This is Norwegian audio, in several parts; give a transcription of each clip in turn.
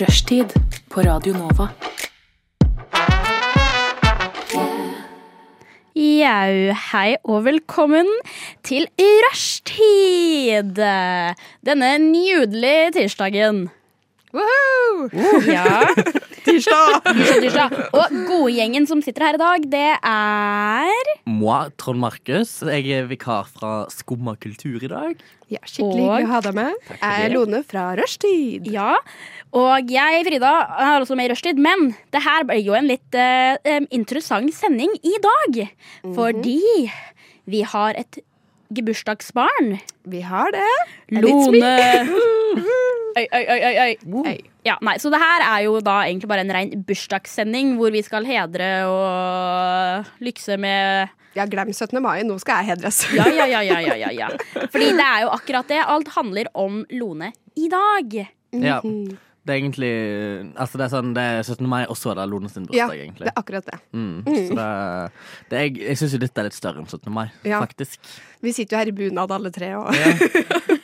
Rushtid på Radio Nova. Jau, hei og velkommen til Rushtid! Denne nydelige tirsdagen. Woohoo! Ja, Tirsdag! tirsdag. Og godgjengen som sitter her i dag, det er Moi, Trond Markus. Jeg er vikar fra Skumma kultur i dag. Ja, skikkelig hyggelig å ha deg med. Jeg er. Lone fra Rushtid. Ja. Og jeg, Frida, er også med i Rushtid, men det her blir jo en litt uh, interessant sending i dag. Fordi vi har et gebursdagsbarn. Vi har det. Lone. Oi, oi, oi, oi, oi. Hei. Ja, nei, så det her er jo da egentlig bare en rein bursdagssending hvor vi skal hedre og lykse med Ja, glem 17. mai. Nå skal jeg hedres. Ja, ja, ja, ja, ja, ja, ja. Fordi det er jo akkurat det. Alt handler om Lone i dag. Ja. Det er egentlig Altså det er sånn Det er 17. mai, og så er det Lone sin Ja, egentlig. det er akkurat det. Mm. Så det, det er, jeg syns jo dette er litt større enn 17. mai, Ja. faktisk. Vi sitter jo her i bunad alle tre. Og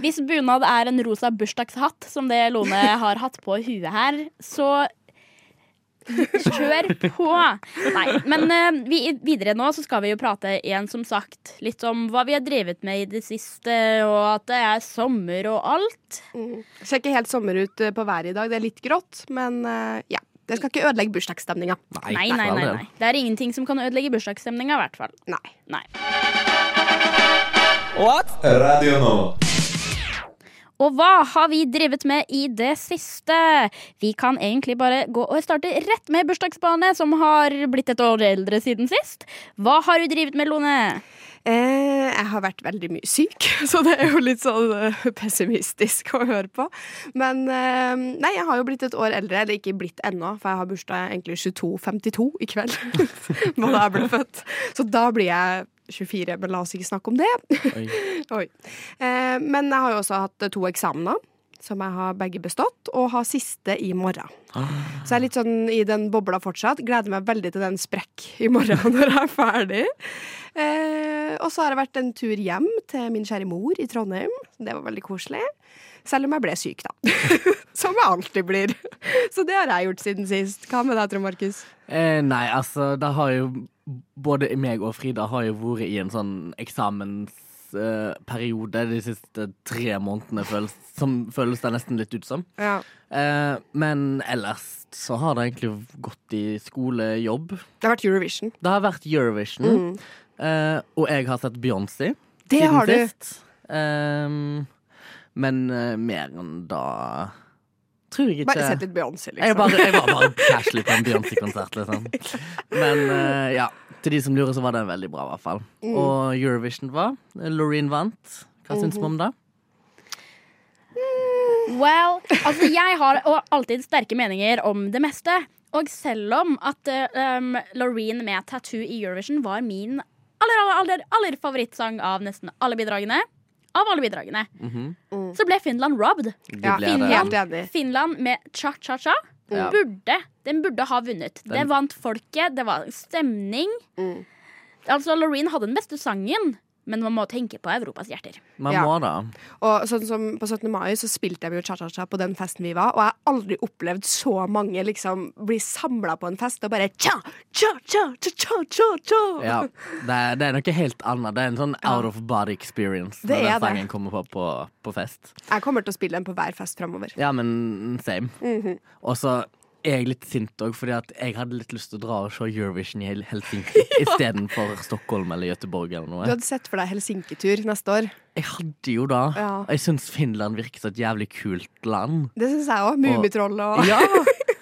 Hvis bunad er en rosa bursdagshatt, som det Lone har hatt på huet her, så kjør på! Nei, men uh, vi, videre nå så skal vi jo prate igjen, som sagt, litt om hva vi har drevet med i det siste, og at det er sommer og alt. Ser ikke helt sommer ut eh, på været i dag. Det er litt grått, men uh, ja. Det skal ikke ødelegge bursdagsstemninga. Nei, nei, nei. nei. Det er ingenting som kan ødelegge bursdagsstemninga, i hvert fall. Nei. Nei. Radio Nova. Og hva har vi drevet med i det siste? Vi kan egentlig bare gå og starte rett med bursdagsbarnet, som har blitt et år eldre siden sist. Hva har du drevet med, Lone? Eh, jeg har vært veldig mye syk, så det er jo litt sånn eh, pessimistisk å høre på. Men eh, nei, jeg har jo blitt et år eldre, eller ikke blitt ennå, for jeg har bursdag egentlig 22.52 i kveld. Da jeg ble født. Så da blir jeg 24, men la oss ikke snakke om det. Oi. Oi. Eh, men jeg har jo også hatt to eksamener. Som jeg har begge bestått, og har siste i morgen. Så jeg er litt sånn i den bobla fortsatt. Gleder meg veldig til den sprekk i morgen når jeg er ferdig. Eh, og så har jeg vært en tur hjem til min kjære mor i Trondheim. Det var veldig koselig. Selv om jeg ble syk, da. Som jeg alltid blir. Så det har jeg gjort siden sist. Hva med deg, Trond Markus? Eh, nei, altså, det har jo Både meg og Frida har jo vært i en sånn eksamensperiode de siste tre månedene, føles, som føles det nesten litt ut som. Ja. Eh, men ellers så har det egentlig gått i skolejobb. Det har vært Eurovision. Det har vært Eurovision, eh, og jeg har sett Beyoncé Det siden har du. sist. Ehm, men eh, mer enn da tror jeg ikke Bare sett litt Beyoncé, jeg, liksom. bare, jeg var bare casually på en Beyoncé-konsert, liksom. Men uh, ja, til de som lurer, så var den veldig bra, i hvert fall. Mm. Og Eurovision var. Loreen vant. Hva syns vi om det? Well, altså jeg har alltid sterke meninger om det meste. Og selv om at um, Loreen med Tattoo i Eurovision var min aller, aller, aller, aller favorittsang av nesten alle bidragene, av alle bidragene, så ble Finland robbed. Ja, Finland. Finland med cha-cha-cha mm. burde Den burde ha vunnet. Det vant folket, det var stemning. Mm. Altså, Loreen hadde den beste sangen, men man må tenke på Europas hjerter. Man Ja. må da. Og sånn som På 17. mai så spilte jeg jo cha-cha-cha på den festen vi var, og jeg har aldri opplevd så mange liksom bli samla på en fest og bare cha, cha, cha, cha, cha, cha, cha. Ja, det, er, det er noe helt annet. Det er en sånn out of body experience Det når den det. sangen kommer på, på på fest. Jeg kommer til å spille den på hver fest framover. Ja, men same. Mhm. Og så jeg litt sint òg, fordi at jeg hadde litt lyst til å dra og se Eurovision i Helsinki ja. istedenfor Stockholm eller Göteborg eller noe. Du hadde sett for deg Helsinki-tur neste år. Jeg hadde jo da. Ja. Jeg syns Finland virker som et jævlig kult land. Det syns jeg òg. Mummitroll og Ja!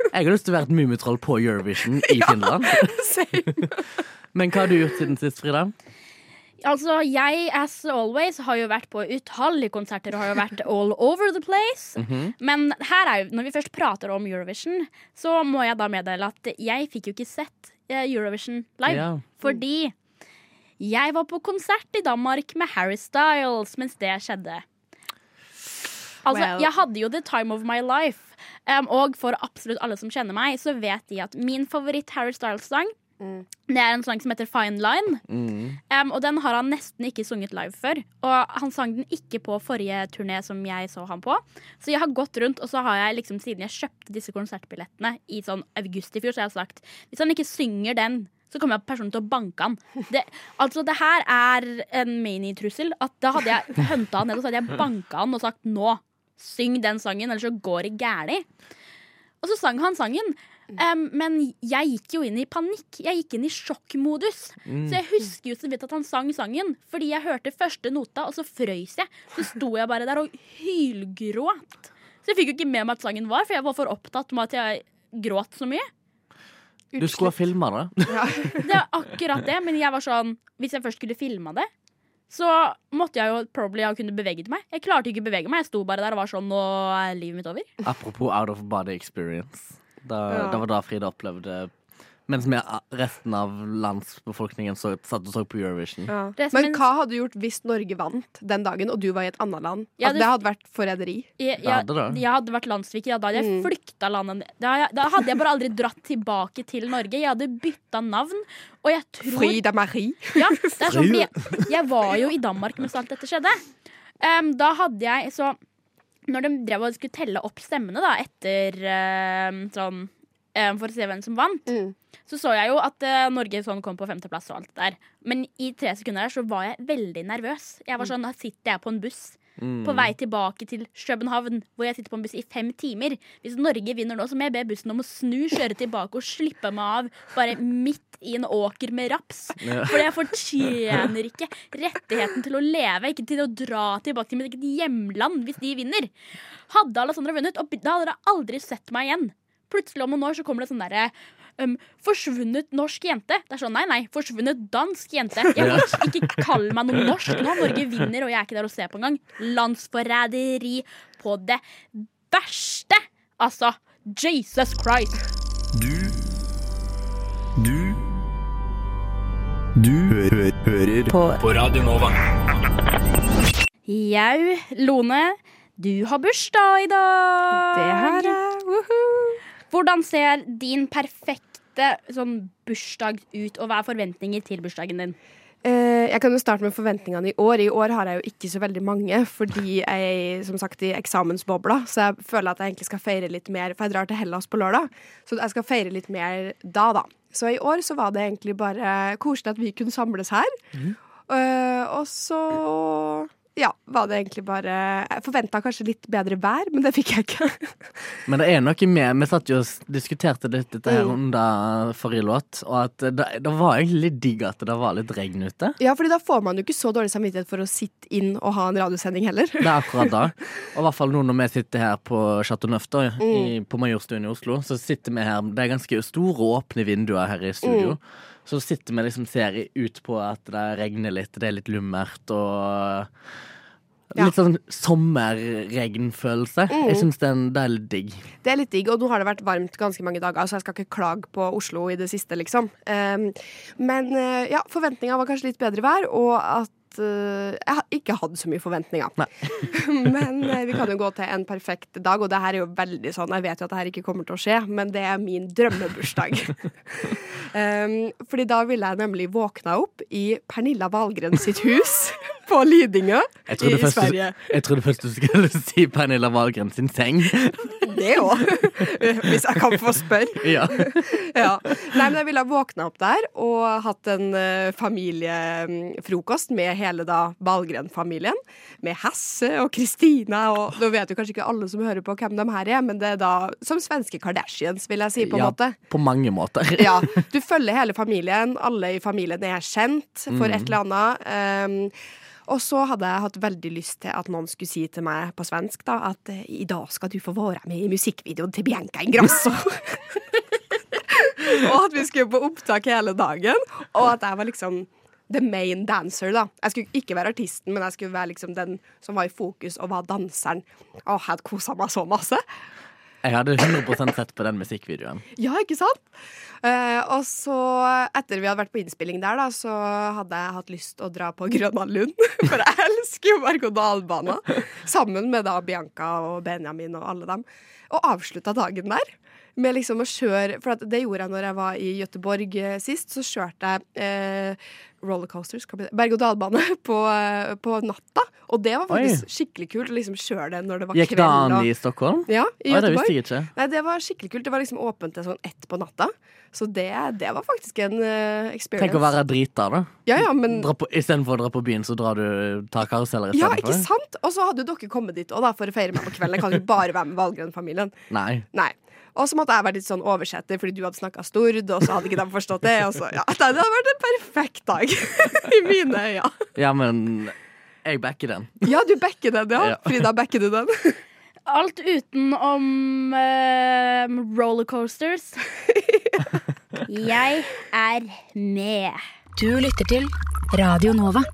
Jeg har lyst til å være et mummitroll på Eurovision i Finland. Same. Men hva har du gjort siden sist, Frida? Altså, jeg, as always, har jo vært på utallige konserter og har jo vært all over the place. Mhm. Men her er jo, når vi først prater om Eurovision, så må jeg da meddele at jeg fikk jo ikke sett eh, Eurovision live. Yeah. Fordi jeg var på konsert i Danmark med Harry Styles mens det skjedde. Altså, Well. jeg hadde jo the time of my life. Um, og for absolutt alle som kjenner meg, så vet de at min favoritt Harry Styles-sang Det er en sang som heter Fine Line. Um, og den har han nesten ikke sunget live før. Og han sang den ikke på forrige turné som jeg så han på. Så jeg har gått rundt, og så har jeg liksom siden jeg kjøpte disse konsertbillettene i sånn august i fjor, så jeg har sagt hvis han ikke synger den, så kommer jeg personlig til å banke han. Det, altså, det her er en mini-trussel. At Da hadde jeg hunta han ned og så hadde jeg banka han og sagt nå, syng den sangen, ellers så går det gæli. Og så sang han sangen. Um, men jeg gikk jo inn i panikk. Jeg gikk inn i sjokkmodus. Så jeg husker jo så vidt at han sang sangen, fordi jeg hørte første nota, og så frøys jeg. Så sto jeg bare der og hylgråt. Så jeg fikk jo ikke med meg at sangen var, for jeg var for opptatt med at jeg gråt så mye. Du skulle ha filma det. Det er akkurat det, men jeg var sånn Hvis jeg først skulle filma det, så måtte jeg jo probably ha kunnet beveget meg. Jeg klarte ikke å bevege meg. Jeg sto bare der og var sånn Nå er livet mitt over. Apropos out of body experience. Da, Ja. Det var da Frida opplevde Mens vi, resten av landsbefolkningen så, satt og så på Eurovision. Ja. Men hva hadde du gjort hvis Norge vant den dagen, og du var i et annet land? Ja, Altså, det- det hadde vært forræderi. Jeg, jeg, hadde jeg hadde vært landssviker. Da hadde jeg flykta landet. Da, hadde da hadde jeg bare aldri dratt tilbake til Norge. Jeg hadde bytta navn. Og jeg tror Frida Marie. Ja, det er sånn, jeg, jeg var jo i Danmark mens alt dette skjedde. Um, da hadde jeg så Når de drev og skulle telle opp stemmene da etter em, sånn em, For å se hvem som vant, Mm. så så jeg jo at uh, Norge sånn kom på femteplass og alt det der. Men i tre sekunder der så var jeg veldig nervøs. Jeg var sånn, Da sitter jeg på en buss på vei tilbake til København, hvor jeg sitter på en buss i fem timer. Hvis Norge vinner nå, så må jeg be bussen om å snu, kjøre tilbake og slippe meg av bare midt i en åker med raps. Ja. For jeg fortjener ikke rettigheten til å leve, ikke til å dra tilbake til mitt eget hjemland hvis de vinner. Hadde Alessandra vunnet, og da hadde dere aldri sett meg igjen. Plutselig om noen år så kommer det sånn derre um, Forsvunnet norsk jente. Det er sånn, nei, nei, forsvunnet dansk jente. Jeg må ikke kalle meg noe norsk nå. Norge vinner, og jeg er ikke der å se på engang. Landsforræderi på det verste. Altså, Jesus Christ. Du Du Du hø hø hører på. på Radio Nova. Jau, Lone, du har bursdag i dag. Det har jeg. Hvordan ser din perfekte sånn bursdag ut, og hva er forventninger til bursdagen din? Eh, jeg kan jo starte med forventningene i år. I år har jeg jo ikke så veldig mange, fordi jeg er som sagt i eksamensbobla. Så jeg føler at jeg egentlig skal feire litt mer, for jeg drar til Hellas på lørdag. Så jeg skal feire litt mer da, da. Så i år så var det egentlig bare koselig at vi kunne samles her. Eh, og så ja, var det egentlig bare Jeg forventa kanskje litt bedre vær, men det fikk jeg ikke. Men det er noe med Vi satt jo og diskuterte litt dette her Mm. under forrige låt, og at det, det var egentlig litt digg at det var litt regn ute. Ja, fordi da får man jo ikke så dårlig samvittighet for å sitte inn og ha en radiosending heller. Det er akkurat da. Og i hvert fall nå når vi sitter her på Chateau Neuf, da, Mm. i, på Majorstuen i Oslo, så sitter vi her Det er ganske store, åpne vinduer her i studio. Mm. Så sitter vi liksom ser ut på at det regner litt, det er litt lummert og Ja. Litt sånn sommerregnfølelse. Jeg syns det, er litt digg. Det er litt digg, og nå har det vært varmt ganske mange dager, så jeg skal ikke klage på Oslo i det siste, liksom. Um, men uh, ja, forventninga var kanskje litt bedre vær, og at jeg har ikke hatt så mye forventninger. Men uh, vi kan jo gå til en perfekt dag, og det her er jo veldig sånn Jeg vet jo at det her ikke kommer til å skje, men det er min drømmebursdag. um, fordi da ville jeg nemlig våkna opp i Pernilla Wahlgren sitt hus på Lidingø i, først, Sverige. jeg trodde først du skulle si Pernilla Wahlgren sin seng. Det òg, hvis jeg kan få spørre. ja. ja. Nei, men jeg ville ha våkna opp der og hatt en uh, familiefrokost med hele da Valgren-familien. Med Hasse og Kristina og Nå vet jo kanskje ikke alle som hører på hvem de her er, men det er da som svenske Kardashians, vil jeg si, på en ja, måte. På mange måter. Ja, Du følger hele familien. Alle i familien er kjent for et eller annet. Um, og så hadde jeg hatt veldig lyst til at noen skulle si til meg på svensk da, at eh, i dag skal du få være med i musikkvideoen til Bianca Ingrosso. og at vi skulle på opptak hele dagen, og at jeg var liksom the main dancer, da. Jeg skulle ikke være artisten, men jeg skulle være liksom den som var i fokus, og var danseren. Og jeg hadde kosa meg så masse. Jeg hadde 100% sett på den musikkvideoen. Ja, ikke sant? Eh, og så, etter vi hadde vært på innspilling der, da, så hadde jeg hatt lyst å dra på Grønland For jeg elsker jo berg-og-dal-bana. Sammen med da Bianca og Benjamin og alle dem. Og avslutta dagen der med liksom å kjøre For det gjorde jeg når jeg var i Göteborg eh, sist. Så kjørte jeg eh, rollercoasters, det? berg-og-dal-bane på, eh, på natta. Og det var faktisk skikkelig kult å liksom kjøre det når det var Gikk det kveld. an og- i Stockholm? Ja, i Oi, det visste jeg ikke. Nei, det var skikkelig kult. Det var liksom åpent til sånn ett på natta. Så det, det var faktisk en uh, experience. Tenk å være drita, da. Ja, ja, men Istedenfor å dra på byen, så drar du tar karuseller Ja, ikke sant? Og så hadde jo dere kommet dit òg, for å feire meg på kvelden. Jeg kan jo bare være med Valgren-familien. Nei. Nei. Og så måtte jeg være litt sånn oversetter fordi du hadde snakka stord, og så hadde ikke de forstått det. Og så, ja, det hadde vært en perfekt dag i mine øyne. Ja, men jeg backer den. Ja, du backer den, ja. Ja. Frida, backer du den? Alt utenom uh, rollercoasters. Jeg er med. Du lytter til Radio Nova.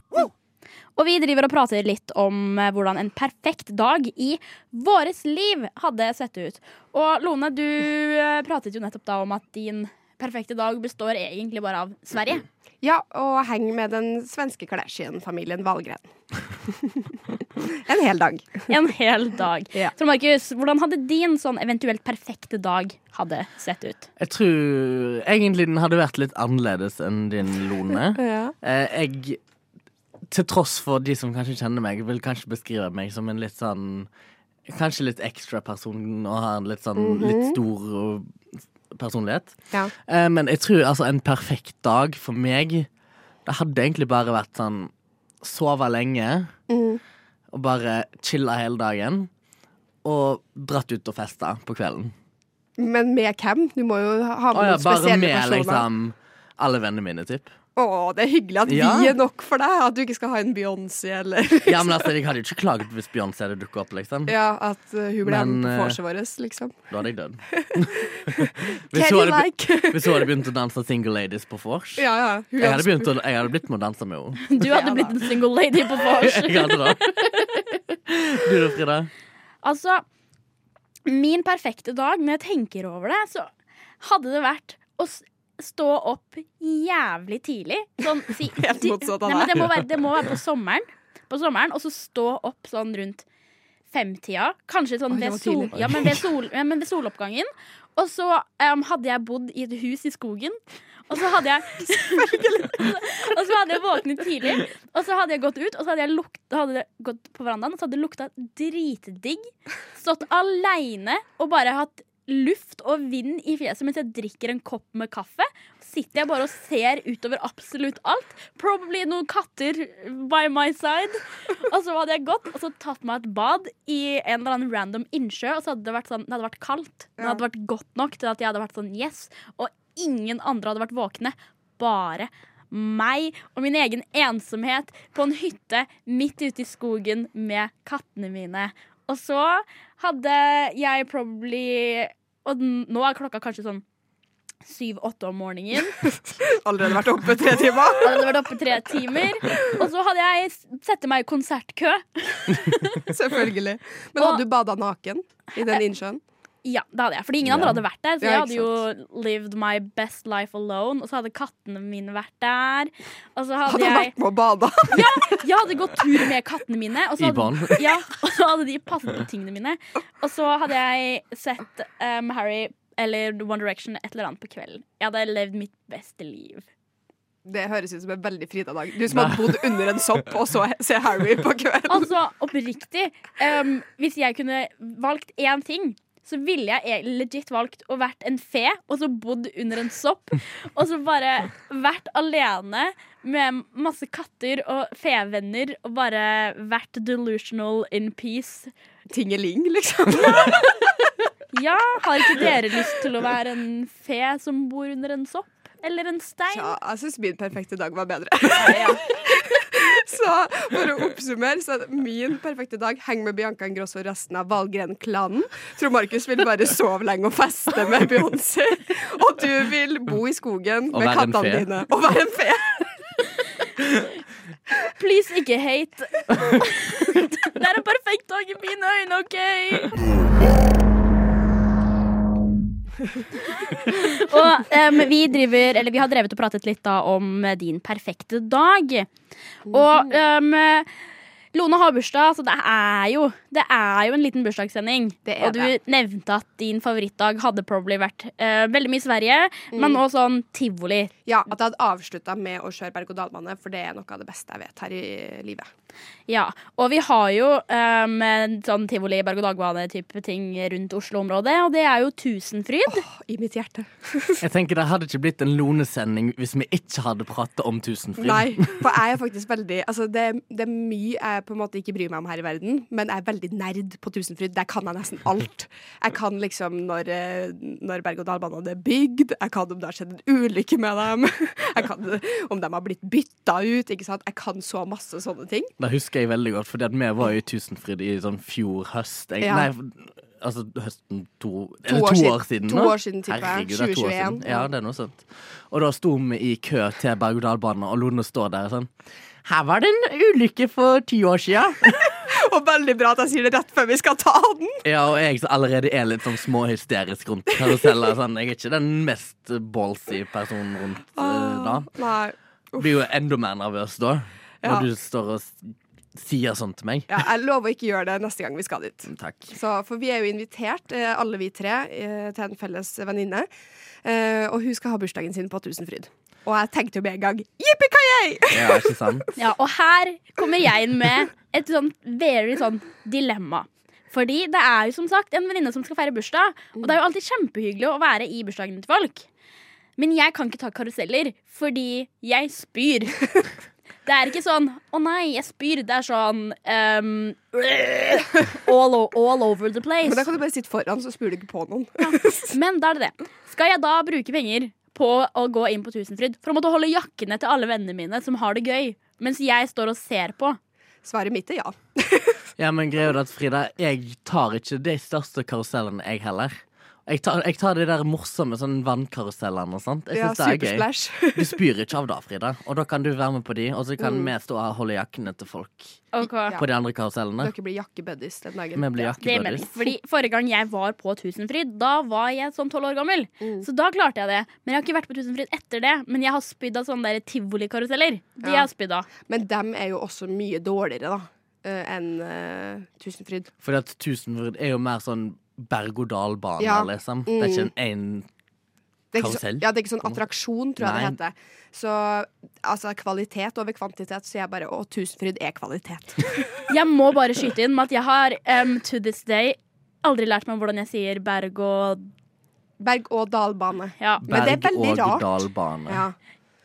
Og vi driver og prater litt om eh, hvordan en perfekt dag i våres liv hadde sett ut. Og Lone, du eh, pratet jo nettopp da om at din perfekte dag består egentlig bare av Sverige. Ja, og heng med den svenske Kardashian-familien Valgren. en hel dag. En hel dag. Ja. Så Markus, hvordan hadde din sånn eventuelt perfekte dag hadde sett ut? Jeg tror egentlig den hadde vært litt annerledes enn din, Lone. Ja. Eh, jeg, til tross for de som kanskje kjenner meg, vil kanskje beskrive meg som en litt sånn Kanskje litt ekstra person og har en litt sånn litt stor personlighet. Ja. Eh, men jeg tror altså en perfekt dag for meg Det hadde egentlig bare vært sånn Sove lenge mm. og bare chille hele dagen. Og dratt ut og festa på kvelden. Men med hvem? Du må jo ha noen oh, ja, noen bare med personer. liksom alle vennene mine, typ. Å, det er hyggelig at Ja. vi er nok for deg. At du ikke skal ha en Beyoncé eller Ja, men altså, Jeg hadde jo ikke klaget hvis Beyoncé hadde dukket opp, liksom. Ja, at uh, hun ble Men, på eh, vorset vårt, liksom. Da hadde jeg dødd. hvis, hun hadde, like? hvis hun hadde begynt å danse Single Ladies på vors. ja, ja. Jeg hadde, begynt å, jeg hadde blitt med å danse med henne. Du hadde Ja, blitt en single lady på vors. Jeg hadde det. Du da, Frida? Altså, min perfekte dag, når jeg tenker over det, så hadde det vært å stå opp jævlig tidlig. Sånn, si, Helt motsatt av deg. det, må være, det må være på sommeren. På sommeren, Og så stå opp sånn rundt femtida. Kanskje sånn Oi, ved, sol, ja, men ved, sol, ja, men ved soloppgangen. Og så um, hadde jeg bodd i et hus i skogen. Og så hadde jeg Og så hadde jeg våknet tidlig, og så hadde jeg gått ut, og så hadde jeg lukt, hadde jeg gått på verandaen, og så hadde det lukta dritdigg. Stått aleine og bare hatt luft og vind i fjeset mens jeg drikker en kopp med kaffe. Sitter jeg bare og ser utover absolutt alt. Probably noen katter by my side. Og så hadde jeg gått og så tatt meg et bad i en eller annen random innsjø, og så hadde det vært, sånn, det hadde vært kaldt. Det hadde vært godt nok til at jeg hadde vært sånn yes. Og ingen andre hadde vært våkne. Bare meg og min egen ensomhet på en hytte midt ute i skogen med kattene mine. Og så hadde jeg probably Og nå er klokka kanskje sånn syv-åtte om morgenen. Allerede vært oppe tre timer. Allerede vært oppe tre timer. Og så hadde jeg sette meg i konsertkø. Selvfølgelig. Men Og- hadde du bada naken i den innsjøen? Ja, det hadde jeg. Fordi ingen andre hadde vært der. Så jeg hadde jo lived my best life alone. Og så hadde kattene mine vært der. Og så hadde Hadde du jeg vært med og bada? Jeg hadde gått tur med kattene mine. Og så hadde, ja, og så hadde de passet på tingene mine. Og så hadde jeg sett um, Harry eller One Direction et eller annet på kvelden. Jeg hadde levd mitt beste liv. Det høres ut som en veldig Frida-dag. Du som hadde bodd under en sopp og så se Harry på kvelden. Altså, oppriktig. Um, hvis jeg kunne valgt én ting, så ville jeg e- legit valgt å vært en fe og så bodd under en sopp. Og så bare vært alene med masse katter og fevenner og bare vært delusional in peace. Tingeling, liksom. Ja, har ikke dere lyst til å være en fe som bor under en sopp? Eller en stein? Ja, jeg syns min perfekte dag var bedre. Ja. Så for å oppsummere, så min perfekte dag heng med Bianca Ingrosso og resten av Valgren-klanen. Tror Markus vil bare sove lenge og feste med Beyoncé. Og du vil bo i skogen Og med kattene dine og være en fe. Please, ikke hate. Det er en perfekt dag i mine øyne, OK? og um, vi driver, eller vi har drevet og pratet litt da om eh, din perfekte dag. Og um, Lone har bursdag, så det er jo det er jo en liten bursdagssending. Det er og du det. nevnte at din favorittdag hadde probably vært uh, veldig mye Sverige, Mm. men også sånn tivoli. Ja, at jeg hadde avslutta med å kjøre berg-og-dal-bane, for det er noe av det beste jeg vet her i livet. Ja, og vi har jo um, sånn tivoli, berg-og-dal-bane-type ting rundt Oslo-området, og det er jo Tusenfryd. I mitt hjerte. Jeg tenker Det hadde ikke blitt en Lone-sending hvis vi ikke hadde pratet om Tusenfryd. Nei, for jeg er faktisk veldig Altså, det, det er mye jeg på en måte ikke bryr meg om her i verden, men jeg er veldig nerd på Tusenfryd. Der kan jeg nesten alt. Jeg kan liksom når, eh, når berg-og-dal-banen er bygd, jeg kan om det har skjedd en ulykke med dem, jeg kan om de har blitt bytta ut, ikke sant. Jeg kan så masse sånne ting. Det husker jeg veldig godt, fordi vi var jo i Tusenfryd i sånn fjor høst. Jeg, Ja. Nei, altså høsten to, To år to siden. år siden. To år siden, tipper jeg. Herregud, det er to år 2021, siden. Ja, det er noe sånt. Og da sto vi i kø til berg-og-dal-banen, og Lone stå der sånn Her var det en ulykke for ti år sia. Og veldig bra at jeg sier det rett før vi skal ta den. Ja, og jeg som allerede er litt sånn småhysterisk rundt karuseller. Sånn. Jeg er ikke den mest ballsy personen rundt uh, da. Nei. Blir jo enda mer nervøs da, Ja. når du står og sier sånn til meg. Ja, jeg lover å ikke gjøre det neste gang vi skal dit. Takk. Så, for vi er jo invitert, eh, alle vi tre, eh, til en felles venninne. Og hun skal ha bursdagen sin på Tusenfryd. Og jeg tenkte jo med en gang jippi-kayay! Ja, ikke sant? Ja, og her kommer jeg inn med et sånn very sånn dilemma. Fordi det er jo som sagt en venninne som skal feire bursdag, og det er jo alltid kjempehyggelig å være i bursdagen til folk. Men jeg kan ikke ta karuseller fordi jeg spyr. Det er ikke sånn 'å nei, jeg spyr'. Det er sånn um, all, all over the place. Men da kan du bare sitte foran, så spyr du ikke på noen. Men da er det det. Skal jeg da bruke penger på å gå inn på Tusenfryd for å måtte holde jakkene til alle vennene mine som har det gøy, mens jeg står og ser på? Svaret mitt er ja. Ja, men greia er at Frida, jeg tar ikke de største karusellene, jeg heller. Jeg tar, jeg tar de der morsomme sånn vannkarusellene og sånt. Jeg Ja, synes det er gøy. Du spyr ikke av da, Frida. Og da kan du være med på de, og så kan Mm. vi stå og holde jakkene til folk Okay. På de andre karusellene. Dere blir jakkebuddies den dagen. Vi blir jakkebuddies. Fordi Forrige gang jeg var på Tusenfryd, da var jeg sånn tolv år gammel. Mm. Så da klarte jeg det. Men jeg har ikke vært på Tusenfryd etter det. Men jeg har spydd av sånne der tivolikaruseller. De Ja. har spydd av. Men dem er jo også mye dårligere, da, eh, enn uh, Tusenfryd. Fordi at Tusenfryd er jo mer sånn berg-og-dal-bane, Ja. liksom. Det er ikke en én Det er så, ja, det er ikke sånn attraksjon, tror jeg Nei. det heter. Så altså, kvalitet over kvantitet, så jeg bare Å, Tusenfryd er kvalitet. Jeg må bare skyte inn med at jeg har um, to this day aldri lært meg hvordan jeg sier berg og Berg-og-dal-bane. Ja. Men det er veldig rart. Berg-og-dal-bane. Ja.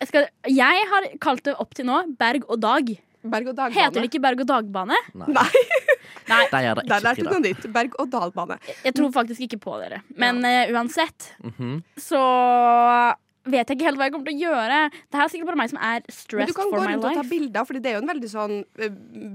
Jeg, skal, jeg har kalt det opp til nå berg og dag. Berg-og-dal-bane. Heter det ikke berg og dagbane? Nei, Nei, Der er det ikke noe nytt. Berg-og-dal-bane. jeg tror faktisk ikke på dere. Men uh, uansett Mhm. så vet jeg ikke helt hva jeg kommer til å gjøre. Det er sikkert bare meg som er stressed for my Men du kan gå rundt og ta bilder, Fordi det er jo en veldig sånn eh,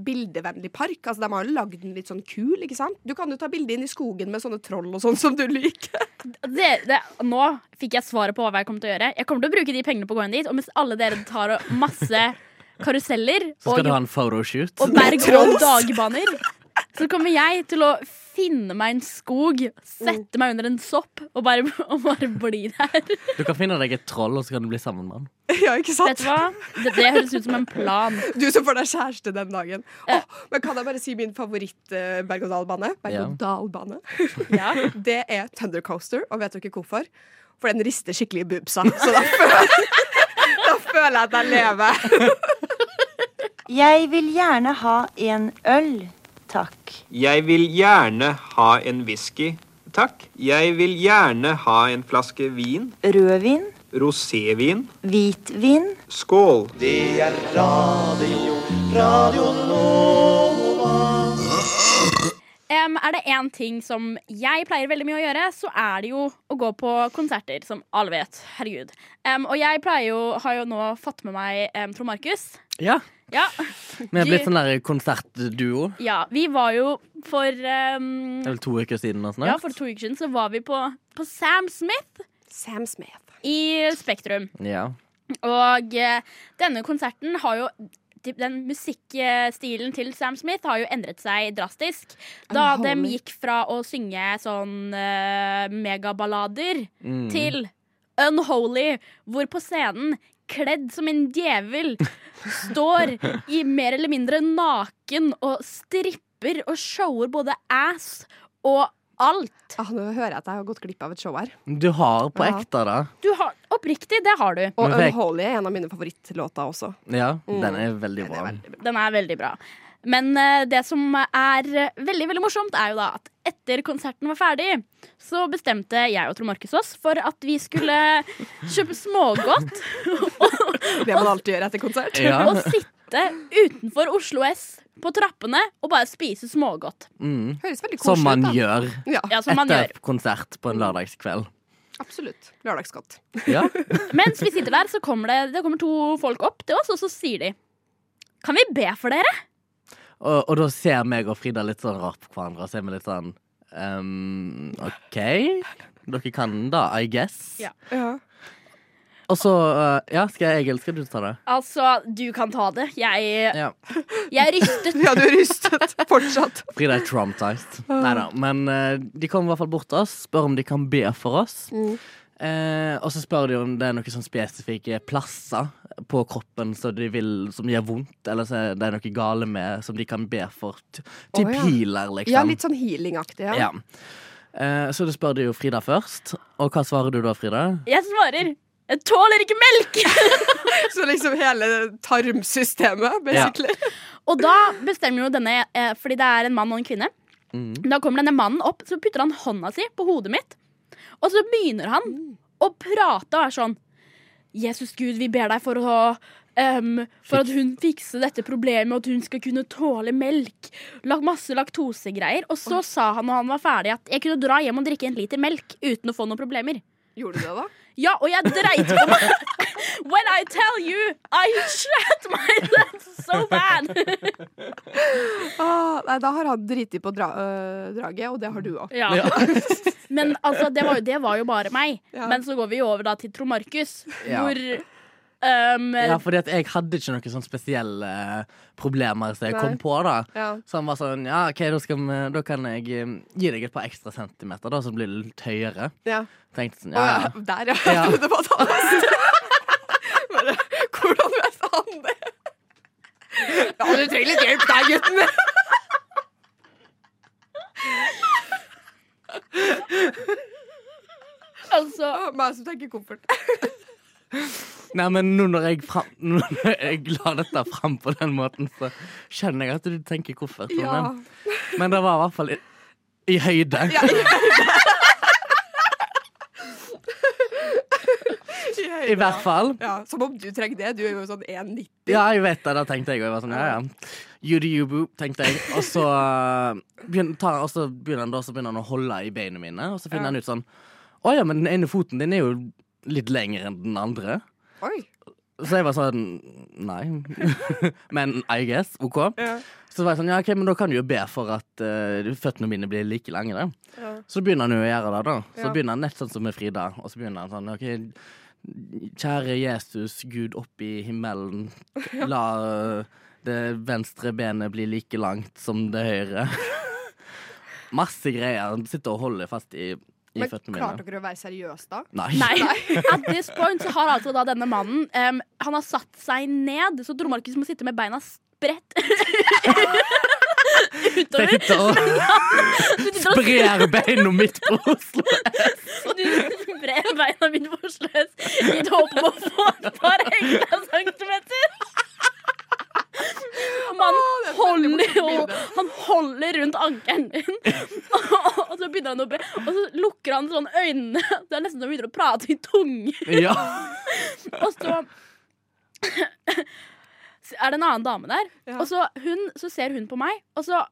bildevennlig park. Altså, De har jo lagd den litt sånn kul, ikke sant? Du kan jo ta bilde inn i skogen med sånne troll og sånn som du liker. Det, det, nå fikk jeg svaret på hva jeg kommer til å gjøre. Jeg kommer til å bruke de pengene på å gå inn dit, og mens alle dere tar masse karuseller Så skal og, du ha en photoshoot. og berg- og dagbaner, så kommer jeg til å finne meg en skog, sette meg under en sopp og bare, og bare bli der. Du kan finne deg et troll, og så kan du bli sammen med han. ja, ikke sant? Vet du hva? Det, det høres ut som en plan. Du som får deg kjæreste den dagen. Åh, men kan jeg bare si min favoritt-berg-og-dal-bane? Berg-og-dal-bane. Ja. Det er Thunder Coaster, og vet dere hvorfor? For den rister skikkelig i boobsa. Så da føler, da føler jeg at jeg lever. Jeg vil gjerne ha en øl, takk. Jeg vil gjerne ha en whisky, takk. Jeg vil gjerne ha en flaske vin. Rødvin, Rosévin. hvitvin, Skål. Det er radio, radio nå Er det én ting som jeg pleier veldig mye å gjøre, så er det jo å gå på konserter, som alle vet. Herregud. Um, og jeg pleier jo, har jo nå fått med meg um, Trond Markus. Ja, Ja. Vi er blitt sånn der konsertduo. ja. Vi var jo for um, Det er vel to uker siden. snart. Ja, for to uker siden så var vi på, på Sam Smith Sam Smith. i Spektrum. Ja. Og uh, denne konserten har jo den musikkstilen til Sam Smith har jo endret seg drastisk. Da de gikk fra å synge sånn uh, megaballader Mm. til Unholy, hvor på scenen, kledd som en djevel, står i mer eller mindre naken og stripper og shower både ass og alt. Ah, nå hører jeg at jeg har gått glipp av et show her. Du har på Ja. ekte, da. Du har, oppriktig, det har du. Og Unholy er en av mine favorittlåter også. Ja, den er veldig Den er veldig bra. Den er veldig bra. Men eh, det som er eh, veldig veldig morsomt, er jo da at etter konserten var ferdig, så bestemte jeg og Trond Markus oss for at vi skulle kjøpe smågodt Det man alltid gjør etter konsert. Ja. og sitte utenfor Oslo S på trappene og bare spise smågodt. Mm. Høres veldig koselig Som man ut. da. gjør Ja, Ja, som man gjør. etter konsert på en lørdagskveld. absolutt. Lørdagsgodt. Ja. Mens vi sitter der, så kommer det, det kommer to folk opp til oss, og så sier de Kan vi be for dere? Og, og da ser meg og Frida litt sånn rart på hverandre, og ser meg vi litt sånn um, OK. Dere kan da, I guess. Ja. Ja. Og så uh, Ja, skal jeg Egil, skal du ta det? Altså, du kan ta det. Jeg, Ja. jeg er rystet. ja, du er rystet fortsatt. Frida er traumatized. Nei da. Men uh, de kommer i hvert fall bort til oss, spør om de kan be for oss. Mm. Eh, og så spør de om det er noen sånn spesifikke plasser på kroppen som de vil Som gjør vondt, eller så er det noe gale med som de kan be for. Ty- Typ oh, ja. healer, liksom. Ja, litt sånn healing-aktig. Ja. Ja. Eh, så da spør de jo Frida først. Og hva svarer du da, Frida? Jeg svarer Jeg tåler ikke melk! Så liksom hele tarmsystemet, basically. Og da bestemmer jo denne eh, Fordi det er en mann og en kvinne. Mm. Da kommer denne mannen opp, så putter han hånda si på hodet mitt. Og så begynner han å prate og er sånn Jesus Gud, vi ber deg for å um, For at hun fikser dette problemet, og at hun skal kunne tåle melk. Lag masse laktosegreier. Og så sa han når han var ferdig, at jeg kunne dra hjem og drikke en liter melk uten å få noen problemer. Gjorde du det, da? Ja, og jeg dreit på meg. When I tell you, I shat myself so bad. Ah, nei, da har han driti på dra øh, draget, og det har du òg. Ja. Men altså, det var, jo, det var jo bare meg. Ja. Men så går vi over da til Trond Markus, Ja. hvor um, Ja, fordi at jeg hadde ikke noen sånn spesielle eh, problemer som jeg Nei. kom på, da. Ja. Så han var sånn Ja, OK, da, skal vi, da kan jeg eh, gi deg et par ekstra centimeter, da, så det blir litt høyere. Ja. Tenkte sånn, Å, ja, ja. ja. Der, ja. Ja. Bare, Hvordan vet han det? Ja, du trenger litt hjelp der, gutten. Altså, Meg som tenker koffert. Nei, men nå når jeg, fram, når jeg la dette fram på den måten, så skjønner jeg at du tenker koffert. Ja. Men, men det var i hvert fall i, i høyde. Ja, I hvert fall. Ja, som om du trenger det. Du er jo sånn 1,90. Ja, jeg vet det. Da tenkte jeg. Og sånn, ja, ja. Do tenkte jeg. Og så, uh, begynner, tar, og så begynner han da, så begynner han å holde i beina mine, og så finner Ja. han ut sånn Å ja, men den ene foten din er jo litt lengre enn den andre. Oi. Så jeg var sånn Nei. men I guess. OK. Ja. Så var jeg sånn, ja, ok, men da kan du jo be for at uh, føttene mine blir like lange. Da. Ja. Så begynner han jo å gjøre det, da. Så Ja. begynner han nett sånn som med Frida. Og så begynner han sånn, OK, kjære Jesus, Gud opp i himmelen, la det venstre benet bli like langt som det høyre. Masse greier. Han sitter og holder fast i, i Men klarte dere å være seriøse da? Nei. nei. At this point så har altså da denne mannen um, Han har satt seg ned, så Dromarkus Markus må sitte med beina spredt utover. Men og sprer beina mitt på Oslo. S. du sprer beina mine på Oslo S i et håp om å få et par ekstra centimeter. Man holder jo Han holder rundt ankelen din, og, så begynner han å be, og så lukker han sånn øynene. Det er nesten som han begynner å prate i tunge. Ja. Og så er det en annen dame der, Ja. og så, hun, så ser hun på meg, og så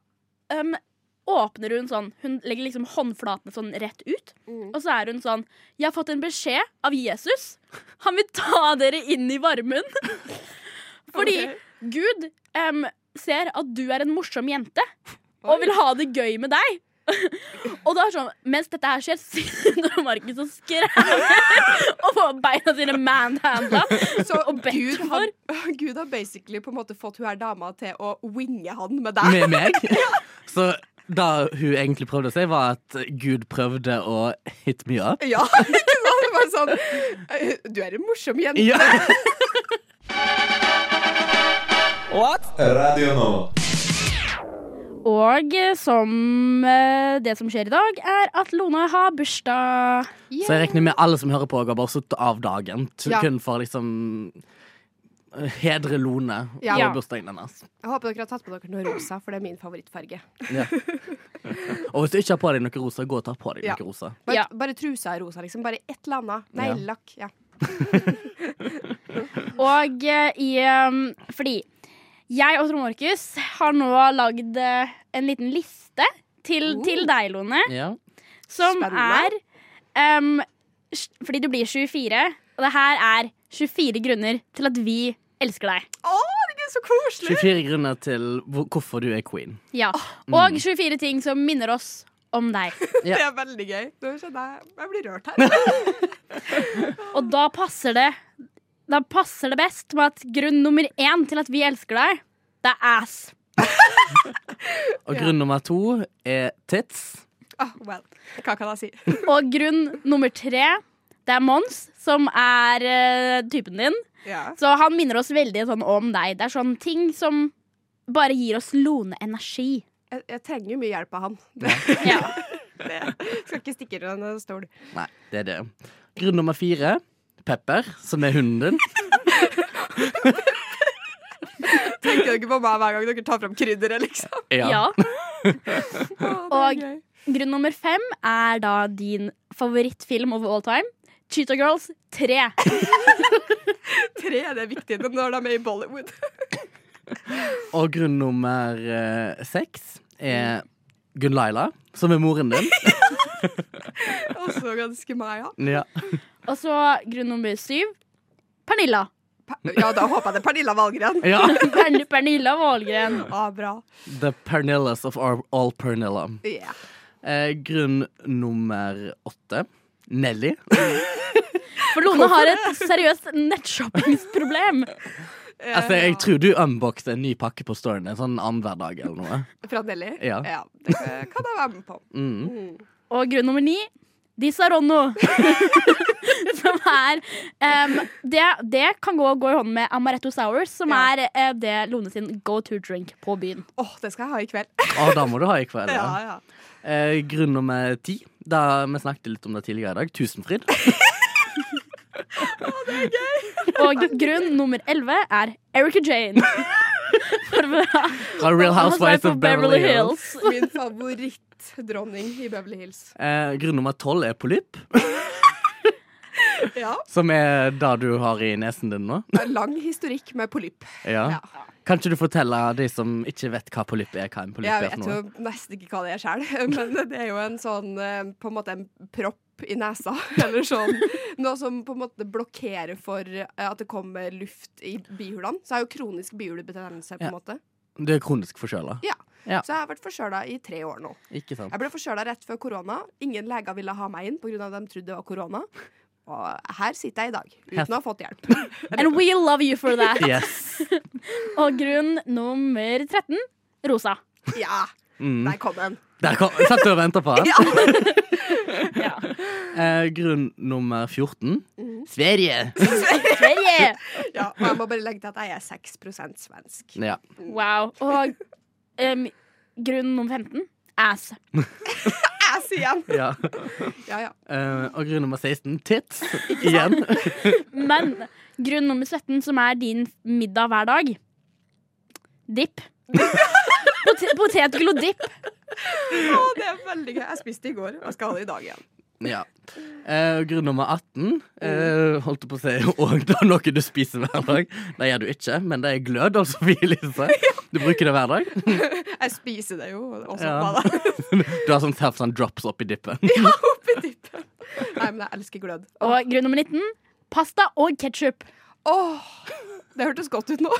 um, åpner hun sånn Hun legger liksom håndflatene sånn rett ut. Mm. Og så er hun sånn Jeg har fått en beskjed av Jesus. Han vil ta dere inn i varmen. Fordi okay. Gud um, ser at du er en morsom jente og vil ha det gøy med deg. og da er sånn, Mens dette her skjer, sitter Markus og skræver og får beina sine manhandla. Så Og bedt Gud for. har, Gud har basically på en måte fått hun her dama til å winge han med deg. Med meg. Så da hun egentlig prøvde å si, var at Gud prøvde å hit me up. Ja, ikke sant? Det var sånn eh, Du er en morsom jente. Ja. Radio nå. Og som eh, det som skjer i dag, er at Lone har bursdag. Så jeg regner med alle som hører på, har bare sittet av dagen kun for liksom hedre Lone Ja. Ja. og bursdagen hennes. Jeg håper dere har tatt på dere noe rosa, for det er min favorittfarge. Ja. og hvis du ikke har på deg noe rosa, gå og ta på deg Ja. noe rosa. Bare, Ja. bare trusa er rosa, liksom. Bare et eller annet. Neglelakk. Ja. Og eh, i um, Fordi jeg og Trond Markus har nå lagd eh, en liten liste til, Oh. til deg, Lone, Ja. som Spennende. er um, Fordi du blir 24, og det her er 24 grunner til at vi elsker deg. Å, det er så koselig! 24 grunner til hvorfor du er queen. Ja. Og 24 ting som minner oss om deg. Det er veldig gøy. Nå kjenner jeg jeg blir rørt her. Og da passer det Da passer det best med at grunn nummer én til at vi elsker deg, det er ass. Og grunn nummer to er tits. Ah, well. Hva kan jeg si? Og grunn nummer tre, det er Mons, som er eh, typen din. Ja. Så han minner oss veldig sånn om deg. Det er sånne ting som bare gir oss Lone-energi. Jeg, jeg trenger jo mye hjelp av han. Ja. Det, skal ikke stikke under en stol. Nei, det er det. Grunn nummer fire Pepper, som er hunden din. Tenker dere på meg hver gang dere tar fram krydderet, liksom? ja. ja. Og- Grunn nummer fem er da din favorittfilm over all time. Cheetah Girls 3. Tre er det viktig når de er i Bollywood. Og grunn nummer eh, seks er Gunn Laila, som er moren din. Også ganske meg, ja. Ja. Og så grunn nummer syv. Pernilla. Per- Ja, da håper jeg det er Pernilla Wahlgren. ja. Pern Pernilla Valgren Ah, bra. The Pernillas of all, all Pernilla. Yeah. Eh, grunn nummer åtte Nelly. For Lone har et seriøst nettshoppingproblem. Altså, jeg tror du unboxer en ny pakke på storen en sånn annenhver dag eller noe. Fra Nelly? Ja. Det kan jeg være med på. Mm. Og grunn nummer ni Di Saronno. som er um, det, det kan gå, gå i hånd med Amaretto Sours, som Ja. er uh, det Lone sin go to drink på byen. Åh, det skal jeg ha i kveld. Å, da må du ha i kveld. Ja, Ja. Eh, grunn nummer ti. Da Vi snakket litt om det tidligere i dag. Tusenfryd. Og grunn nummer elleve er Erica Jane. Fra Real Housewives of Beverly Hills. Min favorittdronning i Beverly Hills. Eh, grunn nummer tolv er polypp, Ja. som er det du har i nesen din nå. Er Lang historikk med polypp. Ja. Ja. Kan ikke du fortelle de som ikke vet hva polypp er, hva en polypp Jeg er vet jo nesten ikke hva det er sjøl, men det er jo en sånn eh, På en måte en propp i nesa, eller sånn. Noe som på en måte blokkerer for eh, at det kommer luft i bihulene. Så jeg har jo kronisk bihulebetennelse, på en Ja. måte. Du er kronisk forkjøla. Ja. Ja. Så jeg har vært forkjøla i tre år nå. Ikke sant? Jeg ble forkjøla rett før korona. Ingen leger ville ha meg inn pga. at de trodde det var korona. Og her sitter jeg i dag, uten å ha fått hjelp. And we love you for that. Yes. Og grunn nummer 13 rosa. Ja, Mm. der kom den. Der kom, satt du og venta på den? Ja. Eh, grunn nummer 14. mm. Sverige. Sverige! Ja, og jeg må bare legge til at jeg er 6 svensk. Ja. Wow. Og um, grunn nummer 15 ass. Ass igjen! ja. Ja, ja. Uh, og grunn nummer 16 tits. Igjen. Men grunn nummer 17, som er din middag hver dag dipp. Pot Potetgull og dipp. Å, det er veldig gøy. Jeg spiste i går, og skal ha det i dag igjen. Ja. Eh, grunn nummer 18 eh, holdt på å si òg er noe du spiser hver dag. Det gjør du ikke, men det er glød altså, Elise. Du bruker det hver dag. Jeg spiser det jo også. Ja. Ja. Du har sånn, sånn drops oppi dippen. ja, oppi dippen. Nei, men jeg elsker glød. Og grunn nummer 19 pasta og ketsjup. Åh, det hørtes godt ut nå.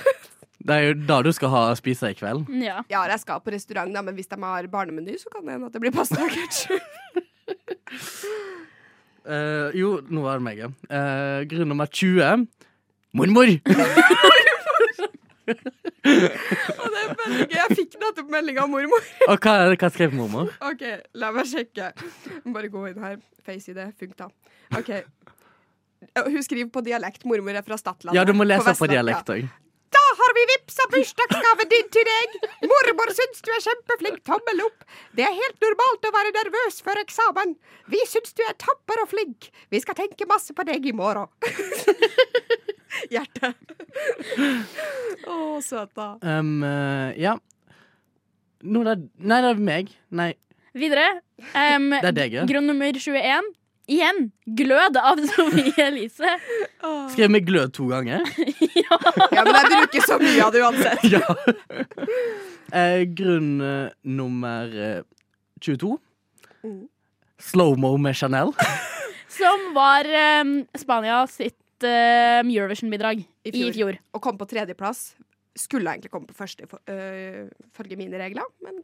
Det er jo da du skal ha spise i kveld. Ja. Ja, jeg skal på restaurant, da, men hvis de har barnemeny, så kan det hende at det blir pasta og ketsjup. Eh, jo, nå var det meg, ja. Eh, grunn nummer 20 mormor. Og det er veldig gøy. Jeg fikk nettopp melding av mormor. Og hva, hva skrev mormor? OK, la meg sjekke. Bare gå inn her. Face-ID. Funk, da. OK. Hun skriver på dialekt. Mormor er fra Stadlandet. Ja, du må lese på på dialekt òg. Ja. har vi vippsa bursdagsgaven din til deg. Mormor syns du er kjempeflink. Tommel opp. Det er helt normalt å være nervøs før eksamen. Vi syns du er tapper og flink. Vi skal tenke masse på deg i morgen. Hjerte. Å, søt, da. Um, uh, ja. Nå er det Nei, det er meg. Nei, Videre. Um, det er deg, ja. grunn nummer 21. Igjen glød av Sofie Elise. Skrev med glød to ganger. Ja, men jeg bruker så mye av det uansett. ja. Eh, grunn eh, nummer eh, 22. Mm. Slow-mo med Chanel. Som var em, Spania sitt em, Eurovision-bidrag I i fjor. Og kom på tredjeplass. Skulle egentlig komme på første, ifølge øh, følge mine regler, men.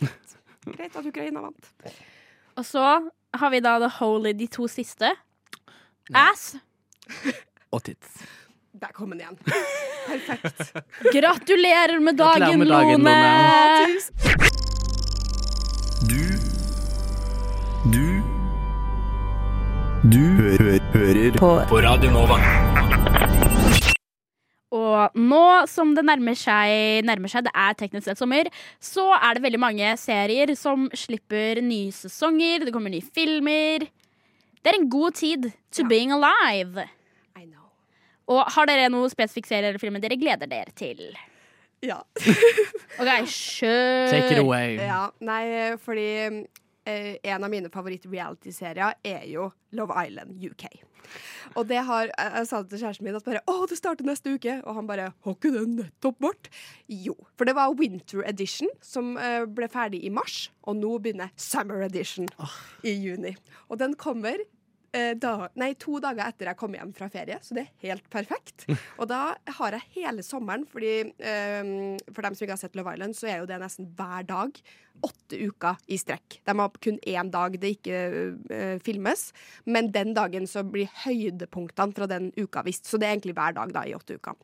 Greit at Ukraina vant. Og så har vi da The Holy, de to siste. Ass. Og tits. Der kom den igjen. Perfekt. Gratulerer med Gratulerer dagen, med dagen, Lone! Lone. Du Du Du hø hø hører på. på Radio Nova. Nå som det nærmer seg, nærmer seg, det er teknisk sett sommer, så er det veldig mange serier som slipper nye sesonger, det kommer nye filmer. Det er en god tid to Ja. being alive. I know. Og har dere noe spesifikk serie eller film dere gleder dere til? Ja. OK, kjør! Take it away. ja. Nei, fordi eh, en av mine favoritt-reality-serier er jo Love Island UK. Og det har Jeg, jeg sa det til kjæresten min at bare Å, det starter neste uke. Og han bare Har ikke det nettopp vært? Jo. For det var Winter Edition som uh, ble ferdig i mars, og nå begynner Summer Edition i juni. Og den kommer da, nei, to dager etter jeg kom hjem fra ferie, så det er helt perfekt. Og da har jeg hele sommeren, fordi eh, for dem som ikke har sett Love Island, så er jo det nesten hver dag. Åtte uker i strekk. De har kun én dag det ikke eh, filmes, men den dagen så blir høydepunktene fra den uka vist. Så det er egentlig hver dag da i åtte uker.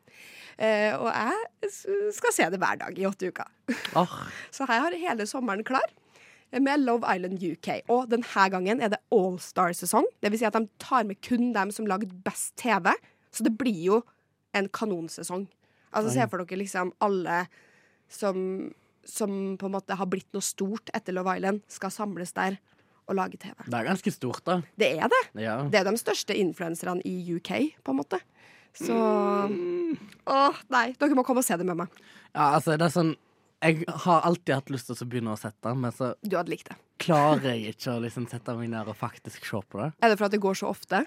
Eh, og jeg skal se det hver dag i åtte uker. Åh, Så jeg har hele sommeren klar med Love Island UK. Og denne gangen er det Allstar-sesong. Det vil si at de tar med kun dem som lagde best TV. Så det blir jo en kanonsesong. Altså Se for dere liksom alle som, som på en måte har blitt noe stort etter Love Island, skal samles der og lage TV. det er ganske stort, da. Det er det. Ja. Det er de største influenserne i UK, på en måte. Så Åh, nei. Dere må komme og se det med meg. ja, altså, det er sånn Jeg har alltid hatt lyst til å begynne å sette, men så Du hadde likt det. klarer jeg ikke å liksom sette meg ned og faktisk se på det. Er det for at det går så ofte?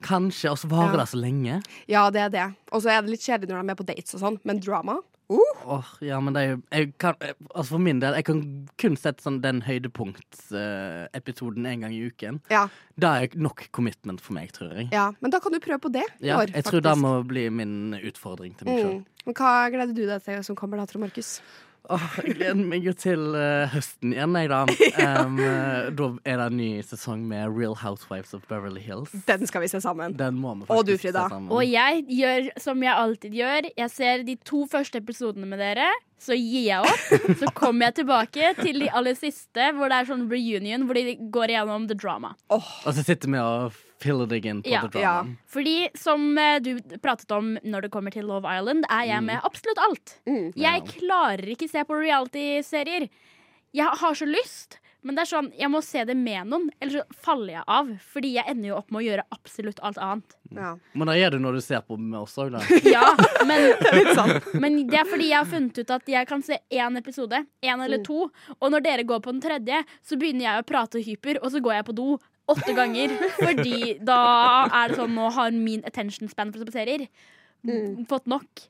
Kanskje, og så varer Ja. det så lenge. Ja, det er det. Og så er det litt kjedelig når de er på dates og sånn, men drama Åh, ja, men det er jo jeg kan, altså For min del, jeg kan kun sette sånn den høydepunktsepisoden en gang i uken. Ja, Det er nok commitment for meg, tror jeg. ja. Men da kan du prøve på det i Ja, år, jeg tror det må bli min utfordring til meg sjøl. Mm. Men hva gleder du deg til som kommer da, Trond Markus? Jeg gleder meg jo til uh, høsten igjen, jeg, da. Um, eh, da er det en ny sesong med Real Housewives of Beverly Hills. Den skal vi se sammen. Den må vi Og du, Frida. se. Og jeg gjør som jeg alltid gjør. Jeg ser de to første episodene med dere, så gir jeg opp. Så kommer jeg tilbake til de aller siste, hvor det er sånn reunion, hvor de går igjennom the drama. Og så sitter vi og filler it again på Ja. the drama. Fordi som eh, du pratet om når det kommer til Love Island, er jeg med absolutt alt. Mm. Jeg klarer ikke se på reality-serier. Jeg har så lyst, men det er sånn, jeg må se det med noen, ellers så faller jeg av. Fordi jeg ender jo opp med å gjøre absolutt alt annet. Ja. Men da gjør du når du ser på med oss òg, da. Ja, men, men det er fordi jeg har funnet ut at jeg kan se én episode, én eller to, og når dere går på den tredje, så begynner jeg å prate hyper, og så går jeg på do åtte ganger. Fordi da er det sånn, nå har min attention span for serier fått nok.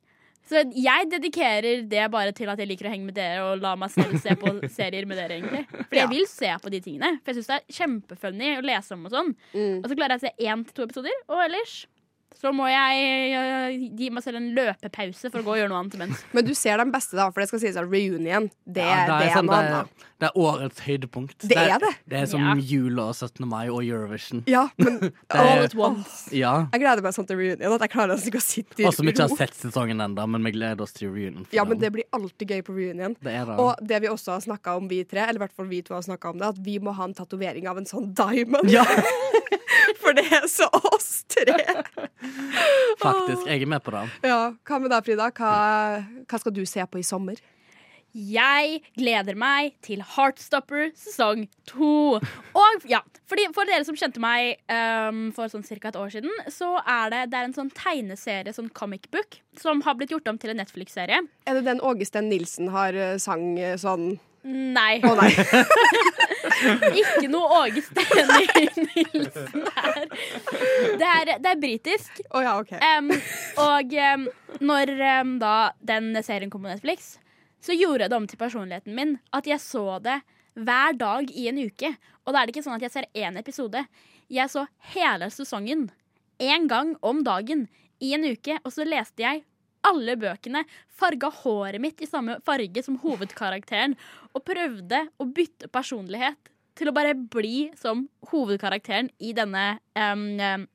Så jeg dedikerer det bare til at jeg liker å henge med dere og la meg selv se på serier med dere. egentlig For jeg vil se på de tingene. For jeg syns det er kjempefunny å lese om og sånn. Mm. Og så klarer jeg å se én til to episoder, og ellers så må jeg gi meg selv en løpepause for å gå og gjøre noe annet imens. Men du ser den beste, da, for det skal sies at reunion, det, Ja, det er, sånn, noe annet. er, det er årets høydepunkt. Det er det. Det er som Ja. jul og 17. mai og Eurovision. Ja, men Det All er, at once. ja. jeg gleder meg sånn til reunion. At jeg klarer nesten ikke å sitte i ro. Og som ikke har sett sesongen ennå, men vi gleder oss til reunion. Ja, men det blir alltid gøy på reunion. det er det. Og det vi også har snakka om, vi tre, eller i hvert fall vi to har snakka om det, at vi må ha en tatovering av en sånn diamond. ja, For det så oss tre. Faktisk. Jeg er med på det. Ja, Hva med deg, Frida? Hva, hva skal du se på i sommer? Jeg gleder meg til Heartstopper sesong to. Og ja, fordi For dere som kjente meg um, for sånn ca. et år siden, så er det, det er en sånn tegneserie, sånn comic book, som har blitt gjort om til en Netflix-serie. Er det den Åge Steen Nilsen har eh, sang eh, sånn Nei. Å nei. Ikke noe Åge Steen Nilsen her. Det er, det er britisk. Oh, ja, okay. um, og um, når um, da den serien kom på Netflix, så gjorde det om til personligheten min at jeg så det hver dag i en uke. Og da er det ikke sånn at jeg ser én episode. Jeg så hele sesongen én gang om dagen i en uke, og så leste jeg alle bøkene, farga håret mitt i samme farge som hovedkarakteren, og prøvde å bytte personlighet til å bare bli som hovedkarakteren i denne um,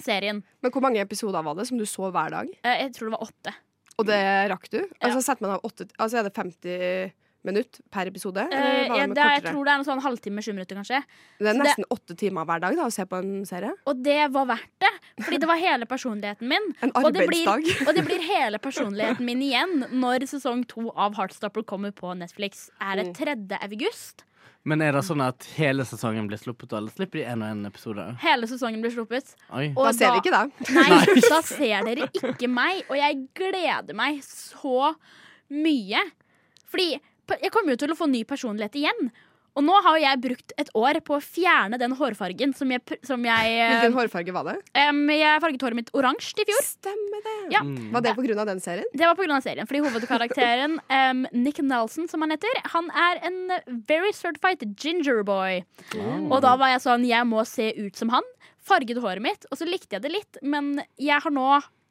serien. Men hvor mange episoder var det som du så hver dag? Eh, Jeg tror det var åtte. Og det rakk du? Altså, setter man av åtte, altså Er det 50 minutter per episode? Eh, Eller var ja, det det jeg tror det er en sånn halvtime, sju minutter, kanskje. Det er så det- nesten åtte timer hver dag da, å se på en serie. Og det var verdt det, fordi det var hele personligheten min. En Og det, blir, og det blir hele personligheten min igjen når sesong to av Heartstopper kommer på Netflix. Er det 3. august? Men er det sånn at hele sesongen blir sluppet, eller slipper de en og en episode? Hele sesongen blir sluppet. Oi. Og Da ser vi ikke det. Nei, da ser dere ikke meg, og jeg gleder meg så mye. Fordi jeg kommer jo til å få ny personlighet igjen. Og nå har jeg brukt et år på å fjerne den hårfargen som jeg, som jeg Hvilken hårfarge var det? Um, Jeg farget håret mitt oransje i fjor. Stemmer det. Ja. Var det av den serien? Det var pga. serien. Fordi hovedkarakteren um, Nick Nelson, som han heter, han er en very certified ginger boy. Og da var jeg sånn Jeg må se ut som han. Farget håret mitt, og så likte jeg det litt. Men jeg har nå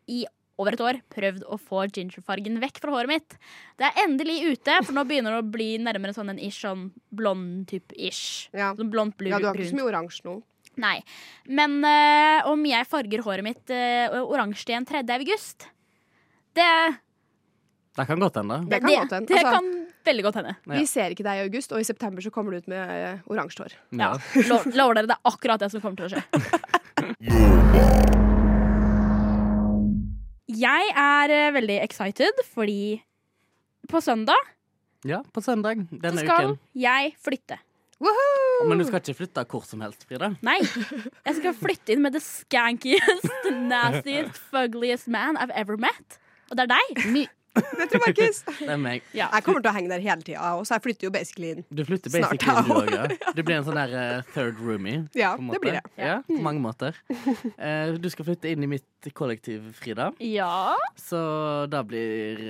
i over et år prøvd å få gingerfargen vekk fra håret mitt. Det er endelig ute, for nå begynner det å bli nærmere sånn en ish, sånn blond type ish. Ja. Sånn blond, blu, ja, du har ikke så mye oransje nå. Nei. Men eh, om jeg farger håret mitt eh, oransje igjen 3. august, det Det kan godt hende. Det kan godt hende. Det Altså- kan veldig godt hende. Ja. Vi ser ikke deg i august, og i september så kommer du ut med uh, oransje hår. Ja. Lo- Lover dere det er akkurat det som kommer til å skje. Jeg er uh, veldig excited fordi på søndag ja, på søndag så skal uken. jeg flytte. Men du skal ikke flytte hvor som helst, Frida. Nei, jeg skal flytte inn med the skankiest, nastiest, fugliest man I've ever met. Og det er deg. Det tror Markus. Det er meg. Ja. Jeg kommer til å henge der hele tida, og så jeg flytter jo basically inn. Du flytter Snart, basically inn, du ja. òg. Ja. Du blir en sånn der uh, third roomie. Ja, det blir det. Ja, på mange måter. Uh, du skal flytte inn i mitt kollektiv, Frida. ja. Så det blir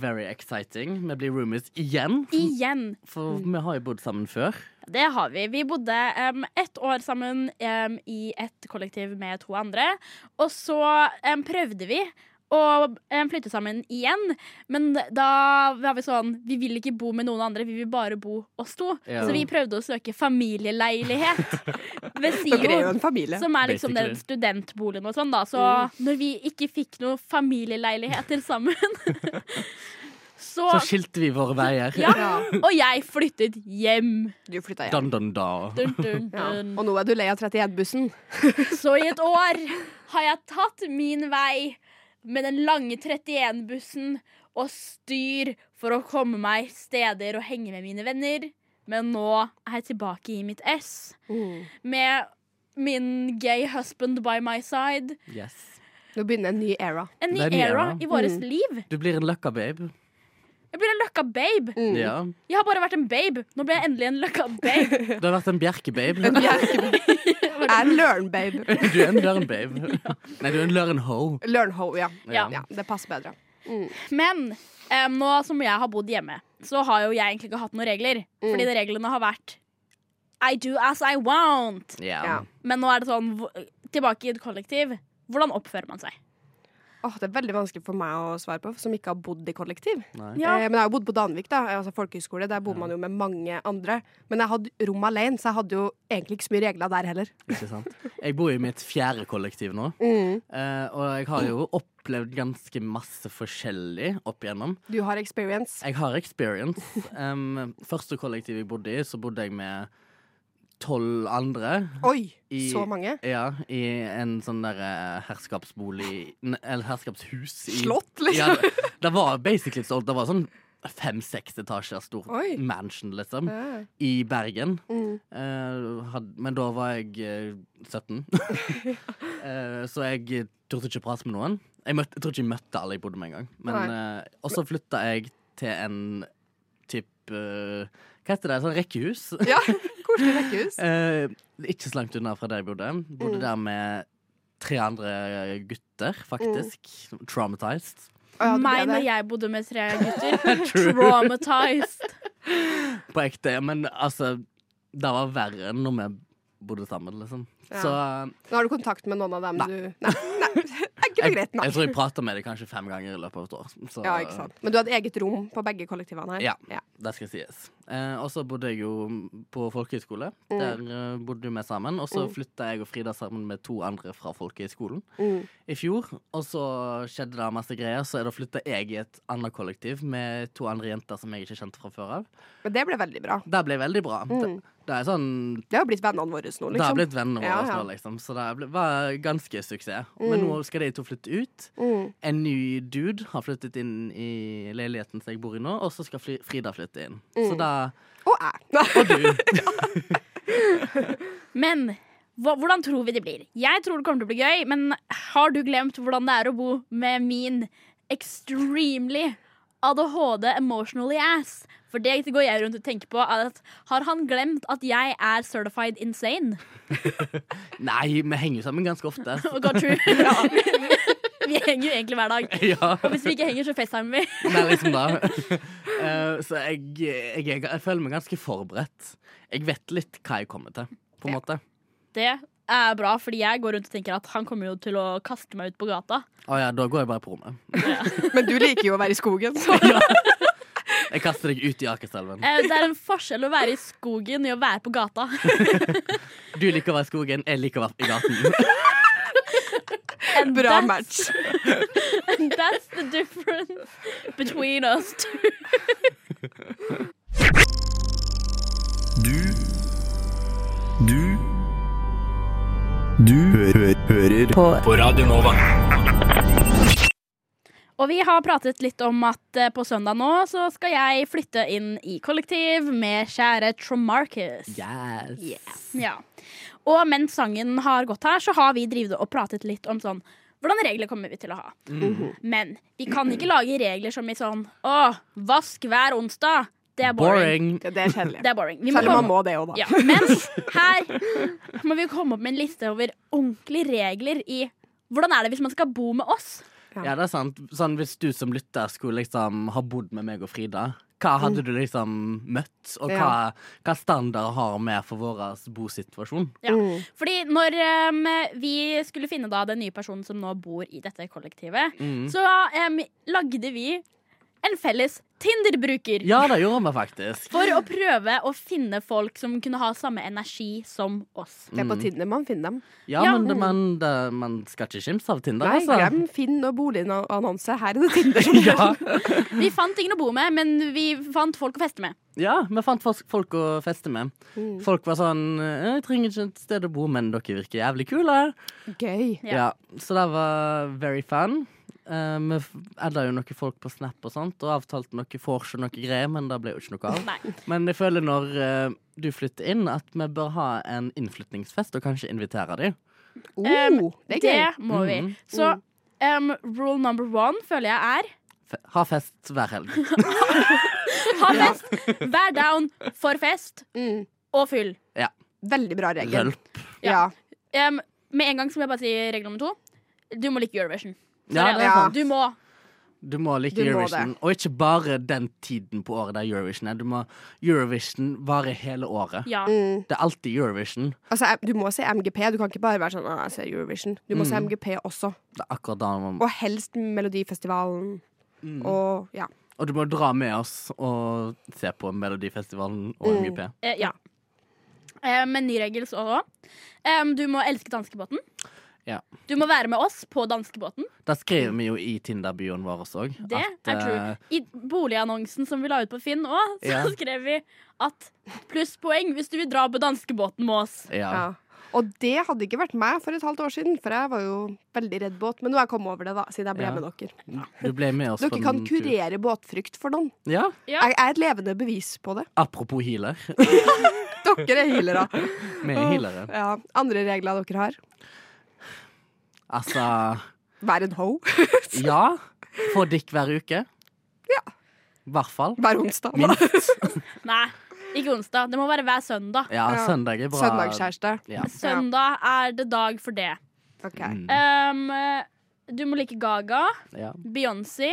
very exciting. Vi blir roomies igjen. Igjen. For vi har jo bodd sammen før. Det har vi. Vi bodde um, ett år sammen um, i et kollektiv med to andre. Og så um, prøvde vi å em, flytte sammen igjen. Men da var vi sånn Vi vil ikke bo med noen andre, vi vil bare bo oss to. Ja. Så vi prøvde å søke familieleilighet ved SIO. Som er liksom den studentboligen og sånn, da. Så når vi ikke fikk noen familieleiligheter sammen så, Så skilte vi våre veier. ja, Og jeg flyttet hjem. Du flytta hjem. Dun, dun, da. Dun, dun, Ja. Og nå er du lei av 31-bussen. Så i et år har jeg tatt min vei med den lange 31-bussen og styr for å komme meg steder og henge med mine venner. Men nå er jeg tilbake i mitt ess med min gay husband by my side. Yes. Nå begynner en ny era. En ny en ny era era. i vårt Mm. liv. Du blir en løkka babe. Jeg blir en løkka babe. Mm. Ja. Jeg har bare vært en babe. Nå blir jeg endelig en løkka babe. Du har vært en bjerke-babe. Jeg er en learn-babe. Du er en løren-babe. Nei, du er en løren-ho. Ja. Ja. ja. Det passer bedre. Men um, nå som jeg har bodd hjemme, så har jo jeg egentlig ikke hatt noen regler. Fordi de reglene har vært I do as I want. Yeah. Ja. Men nå er det sånn tilbake i et kollektiv. Hvordan oppfører man seg? Åh, det er veldig vanskelig for meg å svare på, som ikke har bodd i kollektiv. Ja. Eh, men jeg har jo bodd på Danvik, da, altså folkehøyskole. Der bor man jo med mange andre. Men jeg hadde rom alene, så jeg hadde jo egentlig ikke så mye regler der heller. Ikke sant? Jeg bor i mitt fjerde kollektiv nå, Mm. eh, og jeg har jo opplevd ganske masse forskjellig opp igjennom. Du har experience. Jeg har experience. Um, første kollektiv jeg bodde i, så bodde jeg med tolv andre. Oi, I- så mange. Ja, i en sånn der eh, herskapsbolig Eller herskapshus. I, Slott, liksom. Ja, det, var basically stort. Det var sånn fem-seks etasjer stor Oi. mansion, liksom. Ja. I Bergen. Mm. Uh, had, men da var jeg uh, 17. uh, så jeg turte ikke prate med noen. Jeg, møtte, jeg tror ikke jeg møtte alle jeg bodde med engang. Men, eh, og så flytta jeg til en type Hva heter det? Sånn rekkehus. Ja, koselig rekkehus. Eh, ikke så langt unna fra der jeg bodde. Bodde Mm. der med tre andre gutter, faktisk. Traumatized. Å, ja, Meg når jeg bodde med tre gutter. Traumatized. På ekte. Men altså, det var verre enn når vi bodde sammen, liksom. Ja. Så Nå har du kontakt med noen av dem Nei. du Nei, nei. Og jeg, greit, nei. jeg tror jeg prata med dem kanskje fem ganger i løpet av et år. Så, Ja, ikke sant. Men du hadde eget rom på begge kollektivene her? Ja. ja. Det skal sies. Eh, og så bodde jeg jo på folkehøyskole. Mm. Der uh, bodde vi sammen. Og så Mm. flytta jeg og Frida sammen med to andre fra folkehøyskolen Mm. i fjor. Og så skjedde det masse greier, så da flytta jeg i et annet kollektiv med to andre jenter som jeg ikke kjente fra før av. Men det ble veldig bra. Det ble veldig bra. Det, Mm. det er sånn Det har blitt vennene våre nå, Det har liksom. blitt vennene våre ja. nå, liksom. Så det ble, var ganske suksess. Men Mm. nå skal de to flytte ut. Mm. En ny dude har flyttet inn i leiligheten som jeg bor i nå, og så skal Fri- Frida flytte inn. Så Mm. da Og jeg. Og du. Men hva, hvordan tror vi det blir? Jeg tror det kommer til å bli gøy, men har du glemt hvordan det er å bo med min extremely ADHD emotionally ass? For det går jeg rundt og tenker på. At har han glemt at jeg er certified insane? Nei, vi henger sammen ganske ofte. God, true. vi henger jo egentlig hver dag. ja. Og hvis vi ikke henger, så facetimer vi. Nei, liksom da. Uh, så jeg, jeg, jeg, jeg føler meg ganske forberedt. Jeg vet litt hva jeg kommer til, på en måte. Det er bra, fordi jeg går rundt og tenker at han kommer jo til å kaste meg ut på gata. Å ja, da går jeg bare på rommet. Men du liker jo å være i skogen, så Jeg kaster deg ut i Akerselven. Eh, Det er en forskjell å være i skogen i å være på gata. Du liker å være i skogen, jeg liker å være i gaten. And bra that's- match. And that's the difference between us two. Du Du Du hø hø hører på. på Radio Nova. Og vi har pratet litt om at eh, på søndag nå så skal jeg flytte inn i kollektiv med kjære Tromarcus. Yes. Ja. Og mens sangen har gått her, så har vi drivet og pratet litt om sånn hvordan regler kommer vi til å ha? Men vi kan ikke lage regler som i sånn Å, vask hver onsdag. Det er boring. Boring. Det er kjedelig. Det er boring. Vi må Selv om man må det òg, da. Ja, men her må vi komme opp med en liste over ordentlige regler i hvordan er det hvis man skal bo med oss? Ja, det er sant. Sånn, hvis du som lytter skulle liksom ha bodd med meg og Frida, hva hadde du liksom møtt? Og hva, hva standard har vi for vår bosituasjon? Ja. Mm. Fordi når um, vi skulle finne da den nye personen som nå bor i dette kollektivet, Mm. så um, lagde vi en felles Tinder-bruker. Ja, det gjorde vi faktisk. For å prøve å finne folk som kunne ha samme energi som oss. Det er på Tinder man finner dem. Ja, Ja. men man, det, man skal ikke kimse av Tinder, Nei, altså. glem Finn og boligannonse. Her er det Tinder som Ja. Vi fant ingen å bo med, men vi fant folk å feste med. ja, vi fant folk, folk å feste med. Mm. Folk var sånn «Eh, 'Jeg trenger ikke et sted å bo, men dere virker jævlig kule'. Gøy. Ja. Ja, Så det var very fun. Uh, vi adda jo noen folk på Snap og sånt, og avtalte noe vors og noe greier, men det ble jo ikke noe av. Nei. Men jeg føler når uh, du flytter inn, at vi bør ha en innflytningsfest, og kanskje invitere dem. Oh, um, det det må vi. Mm. Så um, rule number one føler jeg er Fe ha fest hver helg. ha fest, vær down for fest Mm. og fyll. Veldig bra regel. Hjelp. Ja. Em, med en gang skal jeg bare si regel nummer to. Du må like Eurovision. Ja, det er sant. Du må. Du må like Du må Eurovision. Og ikke bare den tiden på året der Eurovision er. Du må Eurovision varer hele året. Ja. Mm. Det er alltid Eurovision. Altså, du må se MGP. Du kan ikke bare være sånn jeg ser Eurovision. Du må se Mm. MGP også. Det er akkurat da man Og helst Melodifestivalen. Mm. Og ja. Og du må dra med oss og se på Melodifestivalen og Mm. MGP. Eh, ja. Eh, med ny regel så òg. Eh, du må elske danskebåten. Ja. Du må være med oss på danskebåten. Da skriver vi jo i Tinder-bioen vår også. Det er true. I boligannonsen som vi la ut på Finn òg, så Ja. skrev vi at plusspoeng hvis du vil dra på danskebåten med oss. Ja. Ja. Og det hadde ikke vært meg for et halvt år siden, for jeg var jo veldig redd båt. Men nå har jeg kommet over det, da, siden jeg ble Ja. med dere. Du ble med oss Dere på kan en tur. kurere båtfrykt for noen. Ja. Ja. Jeg er et levende bevis på det. Apropos healer. Dere er healere. Vi er healere. Ja. Andre regler dere har? Altså Vær en ho Ja. Få dick hver uke. Ja. I hvert fall. hver onsdag. Minst. Nei, ikke onsdag. Det må være hver søndag. Ja, søndag er bra. Søndagskjæreste. Ja. Søndag er det dag for det. Ok. Mm. Um, du må like Gaga, ja. Beyoncé.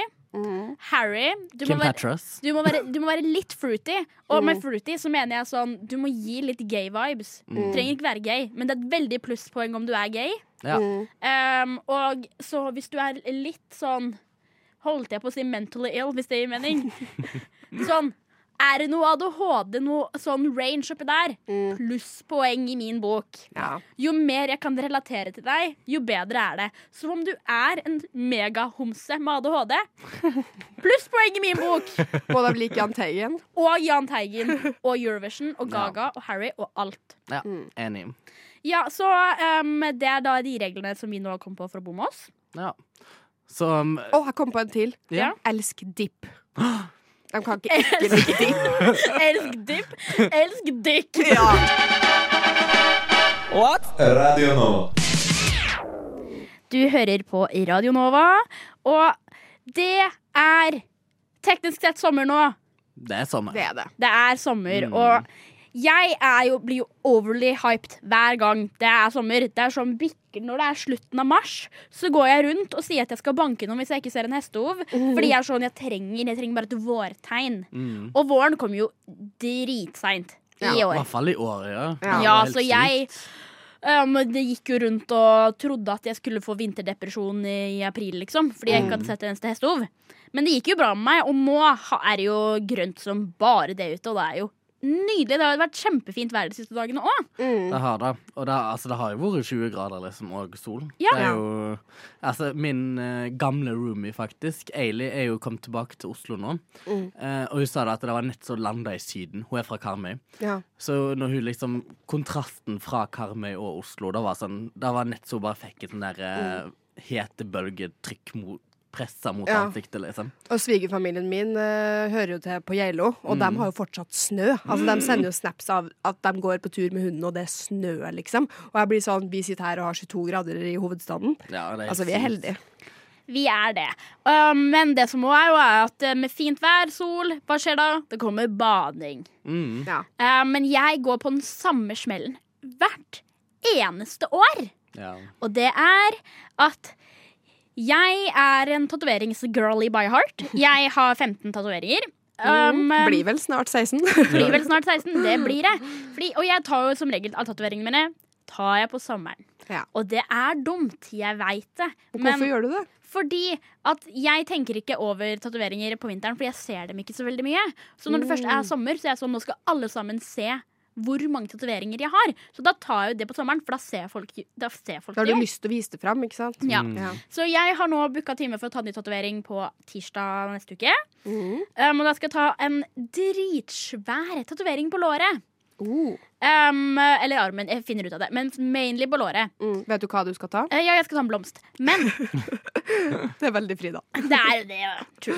Harry. Du må, være, du, må være, du må være litt fruity. Og Mm. med fruity så mener jeg sånn Du må gi litt gay vibes. Mm. Trenger ikke være gay, men det er et veldig plusspoeng om du er gay. Ja. Mm. Um, og så hvis du er litt sånn Holdt jeg på å si mentally ill, hvis det gir mening. sånn Er det noe ADHD, noe sånn range oppi der? Mm. Plusspoeng i min bok. Ja. Jo mer jeg kan relatere til deg, jo bedre er det. Så om du er en megahomse med ADHD, plusspoeng i min bok! Både av lik Jahn Teigen? Og Jahn Teigen og Eurovision og Gaga og Harry og alt. ja. Enig. Ja, så um, det er da de reglene som vi nå kom på for å bo med oss. Ja. Så um, Å, jeg kom på en til. Ja. Elsk dipp. De kan ikke ikke drikke dipp. Elsk dipp, elsk dykk Ja. Radio Nova. Du hører på Radio Nova, og det er teknisk sett sommer nå. det er sommer. Det er det. Det er sommer, Mm. og jeg er jo, blir jo overly hyped hver gang det er sommer. Det er sånn bikker Når det er slutten av mars, så går jeg rundt og sier at jeg skal banke noen hvis jeg ikke ser en hestehov. Fordi jeg er sånn, jeg trenger, jeg trenger bare et vårtegn. Mm. Og våren kommer jo dritseint i Ja, I hvert fall i år, ja. Ja. Ja, så jeg um, Det gikk jo rundt og trodde at jeg skulle få vinterdepresjon i april, liksom. Fordi jeg ikke hadde sett en eneste hestehov. Men det gikk jo bra med meg, og nå er det jo grønt som bare det ute. Og det er jo nydelig. Det har vært kjempefint vær de siste dagene òg. Mm. Det har det. Og det, altså, det har jo vært 20 grader liksom, og sol. Ja. Det er jo, altså, min uh, gamle roomie, faktisk, Ailey, er jo kommet tilbake til Oslo nå. Mm. Uh, og hun sa da at det var nett så landa i Syden. Hun er fra Karmøy. Ja. Så når hun liksom Kontrasten fra Karmøy og Oslo, da var sånn Da var nett så hun bare fikk et sånn der hete bølgetrykk mot Pressa mot Ja. ansiktet, liksom. Og svigerfamilien min uh, hører jo til på Geilo, og de har jo fortsatt snø. Altså, De sender jo snaps av at de går på tur med hunden, og det er snø, liksom. Og jeg blir sånn, vi sitter her og har 22 grader i hovedstaden. Ja, det er Altså, vi er heldige. Vi er det. Um, men det som òg er, jo er at eh, med fint vær, sol, hva skjer da? Det kommer bading. Mm. Ja. Uh, men jeg går på den samme smellen hvert eneste år. Ja. Og det er at jeg er en tatoveringsgirlie by heart. Jeg har 15 tatoveringer. Um, Blir vel snart 16. blir vel snart 16. Det blir det. Fordi, og jeg tar jo som regel av tatoveringene mine tar jeg på sommeren. Ja. Og det er dumt. Jeg veit det. Og hvorfor gjør du det? Fordi at jeg tenker ikke over tatoveringer på vinteren, for jeg ser dem ikke så veldig mye. Så når det først er sommer, så er jeg sånn, nå skal alle sammen se hvor mange tatoveringer jeg har. Så da tar jeg jo det på sommeren, for da ser folk, da ser folk Da har det du lyst til å vise det fram, ikke sant? Ja. Ja. Så jeg har nå booka time for å ta ny tatovering på tirsdag neste uke. Mm. Um, og da skal jeg ta en dritsvær tatovering på låret. Oh. Um, eller armen. Jeg finner ut av det. Men mainly på låret. Mm. Vet du hva du skal ta? Uh, ja, jeg skal ta en blomst. Men Det er veldig Frida. det er det. True.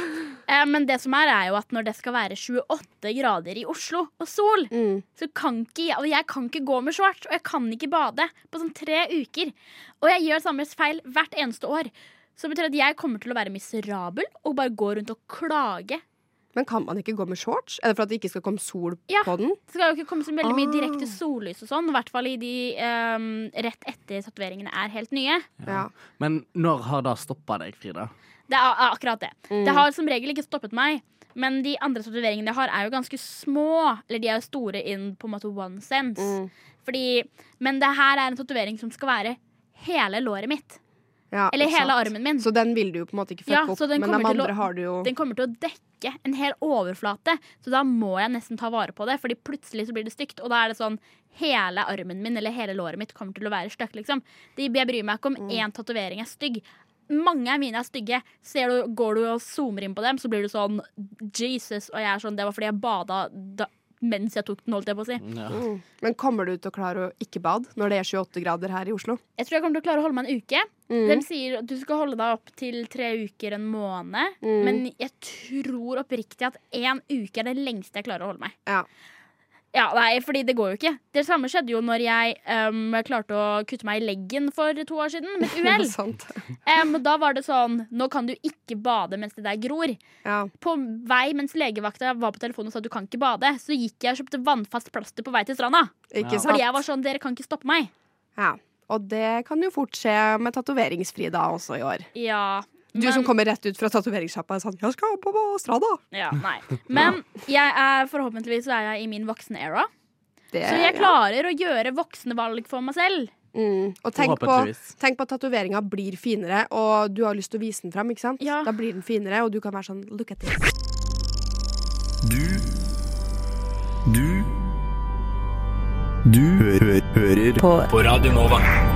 Uh, men det som er, er jo at når det skal være 28 grader i Oslo og sol, Mm. så kan ikke jeg, og jeg kan ikke gå med shorts, og jeg kan ikke bade på sånn tre uker. Og jeg gjør samme feil hvert eneste år. Så det betyr at jeg kommer til å være miserabel og bare gå rundt og klage. Men kan man ikke gå med shorts? Er det for at det ikke skal komme sol Ja. på den? Det skal jo ikke komme så veldig mye Ah. direkte sollys og sånn. I hvert fall i de um, rett etter tatoveringene er helt nye. Ja. Men når har det stoppa deg, Frida? Det er akkurat det. Mm. Det har som regel ikke stoppet meg. Men de andre tatoveringene jeg har, er jo ganske små. Eller de er jo store in på en måte one sense. Mm. Fordi, men det her er en tatovering som skal være hele låret mitt. Ja, Eller hele sant. armen min. Så den vil du jo på en måte ikke Ja, opp, men de andre har du jo Den kommer til å dekke en hel overflate, så da må jeg nesten ta vare på det. Fordi plutselig så blir det stygt, og da er det sånn Hele armen min eller hele låret mitt kommer til å være stygt, liksom. Jeg bryr meg ikke om Mm. én tatovering er stygg. Mange av mine er stygge. Ser du, går du og zoomer inn på dem, så blir du sånn Jesus. Og jeg er sånn Det var fordi jeg bada da, mens jeg tok den, holdt jeg på å si. Ja. Mm. Men kommer du til å klare å ikke bade når det er 28 grader her i Oslo? Jeg tror jeg kommer til å klare å holde meg en uke. Mm. De sier at du skal holde deg opp til tre uker en måned. Mm. Men jeg tror oppriktig at én uke er det lengste jeg klarer å holde meg. Ja. Ja, nei, fordi det går jo ikke. Det samme skjedde jo når jeg um, klarte å kutte meg i leggen for to år siden med uhell. Um, da var det sånn Nå kan du ikke bade mens det der gror. Ja. På vei mens legevakta var på telefonen og sa du kan ikke bade, så gikk jeg og kjøpte vannfast plaster på vei til stranda. Ikke Ja. Fordi jeg var sånn Dere kan ikke stoppe meg. Ja. Og det kan jo fort skje med tatoveringsfri da også i år. Ja. Du men- som kommer rett ut fra tatoveringssjappa og sånn 'Jeg skal på stranda'. Ja, nei. Men jeg er, forhåpentligvis så er jeg i min voksne era. Det, Så jeg ja. klarer å gjøre voksne valg for meg selv. Mm. Og tenk på, tenk på at tatoveringa blir finere, og du har lyst til å vise den fram. ikke sant? Ja. Da blir den finere, og du kan være sånn 'look at this'. Du Du Du hø hører på. på Radio Nova.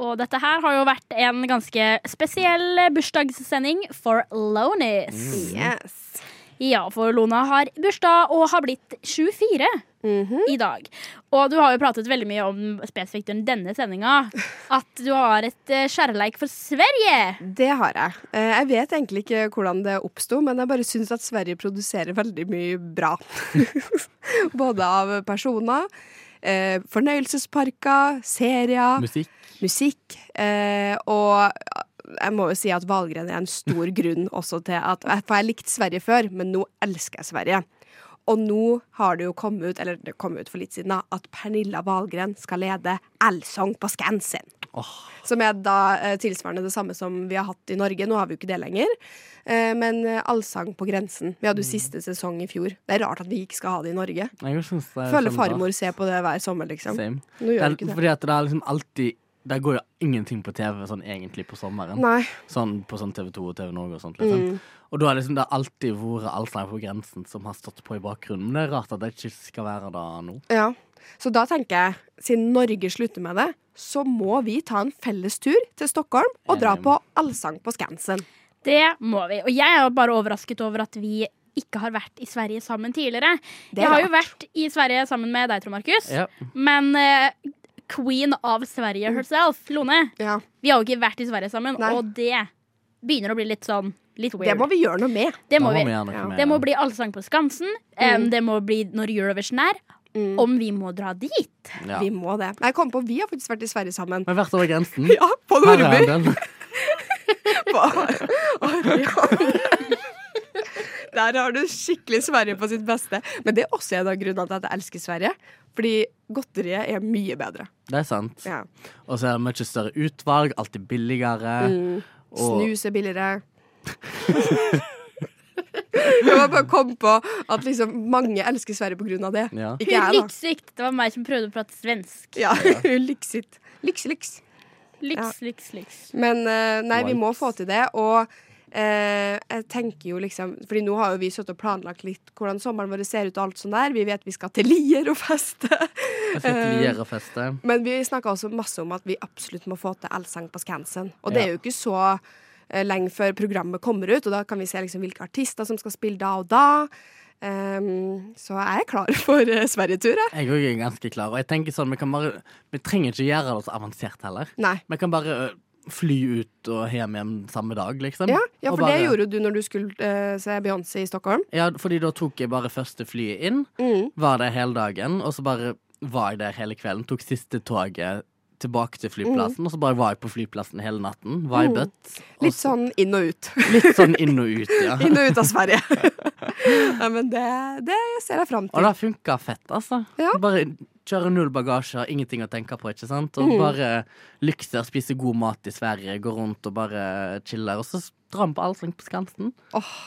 Og dette her har jo vært en ganske spesiell bursdagssending for Lonis. Yes. Ja, for Lona har bursdag og har blitt 24 Mhm. i dag. Og du har jo pratet veldig mye om spesifikt under denne sendinga at du har et eh, kjærleik for Sverige. Det har jeg. Eh, Jeg vet egentlig ikke hvordan det oppsto, men jeg bare syns at Sverige produserer veldig mye bra. Både av personer, eh, fornøyelsesparker, serier, Musikk. Musikk. Eh, og jeg må jo si at Valgren er en stor grunn også til at For jeg likte Sverige før, men nå elsker jeg Sverige. Og nå har det jo kommet ut, eller det kom ut for litt siden, da, at Pernilla Valgren skal lede Allsång på Skansen. Som er da eh, tilsvarende det samme som vi har hatt i Norge. Nå har vi jo ikke det lenger. Eh, men eh, Allsang på grensen. Vi hadde jo siste sesong i fjor. Det er rart at vi ikke skal ha det i Norge. Jeg det er Føler farmor ser på det hver sommer, liksom. Same. Nå Det gjør er, ikke det. fordi at det er liksom alltid Der går jo ingenting på TV sånn egentlig på sommeren. Nei. Sånn på sånn TV2 og TV Norge og sånt. Liksom. Mm. Og da har liksom det alltid vært Allsang på grensen som har stått på i bakgrunnen. Men det er rart at det ikke skal være det nå. Ja. Så da tenker jeg, siden Norge slutter med det, så må vi ta en felles tur til Stockholm og dra på Allsang på Skansen. Det må vi. Og jeg er jo bare overrasket over at vi ikke har vært i Sverige sammen tidligere. Er Jeg har jo vært i Sverige sammen med deg, Trond Markus. Ja. Men eh, queen av Sverige herself, Lone, Ja, vi har jo ikke vært i Sverige sammen, Nei. og det begynner å bli litt sånn litt weird. Det må vi gjøre noe med. Det må, må vi. Ja. med Det må bli Allsang på Skansen. Mm. Um, det må bli når Eurovision er. Om vi må dra dit. ja. Vi må det. Jeg kom på, Vi har faktisk vært i Sverige sammen. Vi har vært over grensen. Ja, på Nordby. Her er den. Der har du skikkelig Sverige på sitt beste. Men det er også en av grunnene til at jeg elsker Sverige. Fordi godteriet er mye bedre. Det er sant. Ja. Og så er det mye større utvalg, alltid billigere. Og Snus er billigere. Jeg må bare komme på at liksom mange elsker Sverige på grunn av det. Ja. Ikke jeg, da. Lyksigt. Det var meg som prøvde å prate svensk. Ja, Lyksitt. Lyks, lyks. Lyks, liks, liks. Men eh, nei, vi må få til det. Og eh, jeg tenker jo liksom Fordi nå har jo vi sittet og planlagt litt hvordan sommeren vår ser ut og alt sånt der. Vi vet vi skal til Lier og feste. Lier og feste. Men vi snakka også masse om at vi absolutt må få til Allsang på Skansen. Og det Ja. er jo ikke så eh, lenge før programmet kommer ut, og da kan vi se liksom hvilke artister som skal spille da og da. Um, så jeg er klar for uh, Sverigetur, jeg. Òg er ganske klar. Og jeg tenker sånn, vi, kan bare, vi trenger ikke gjøre det så avansert heller. Nei. Vi kan bare ø, fly ut og hjem igjen samme dag, liksom. Ja, ja for for det gjorde du når du skulle uh, se Beyoncé i Stockholm. Ja, fordi da tok jeg bare første flyet inn, Mm. var der hele dagen, og så bare var jeg der hele kvelden. Tok siste toget tilbake til flyplassen, og så bare var jeg på flyplassen hele natten. Vibet. i Mm. Litt så- sånn inn og ut. litt sånn inn og ut, ja. inn og ut av Sverige. ja, men det, det ser jeg fram Og det har funka fett, altså. Ja. Bare kjøre null bagasje, har ingenting å tenke på, ikke sant. Og Mm. bare lykser, spise god mat i Sverige, går rundt og bare chiller. Og så drar vi på Allsang på Skansen.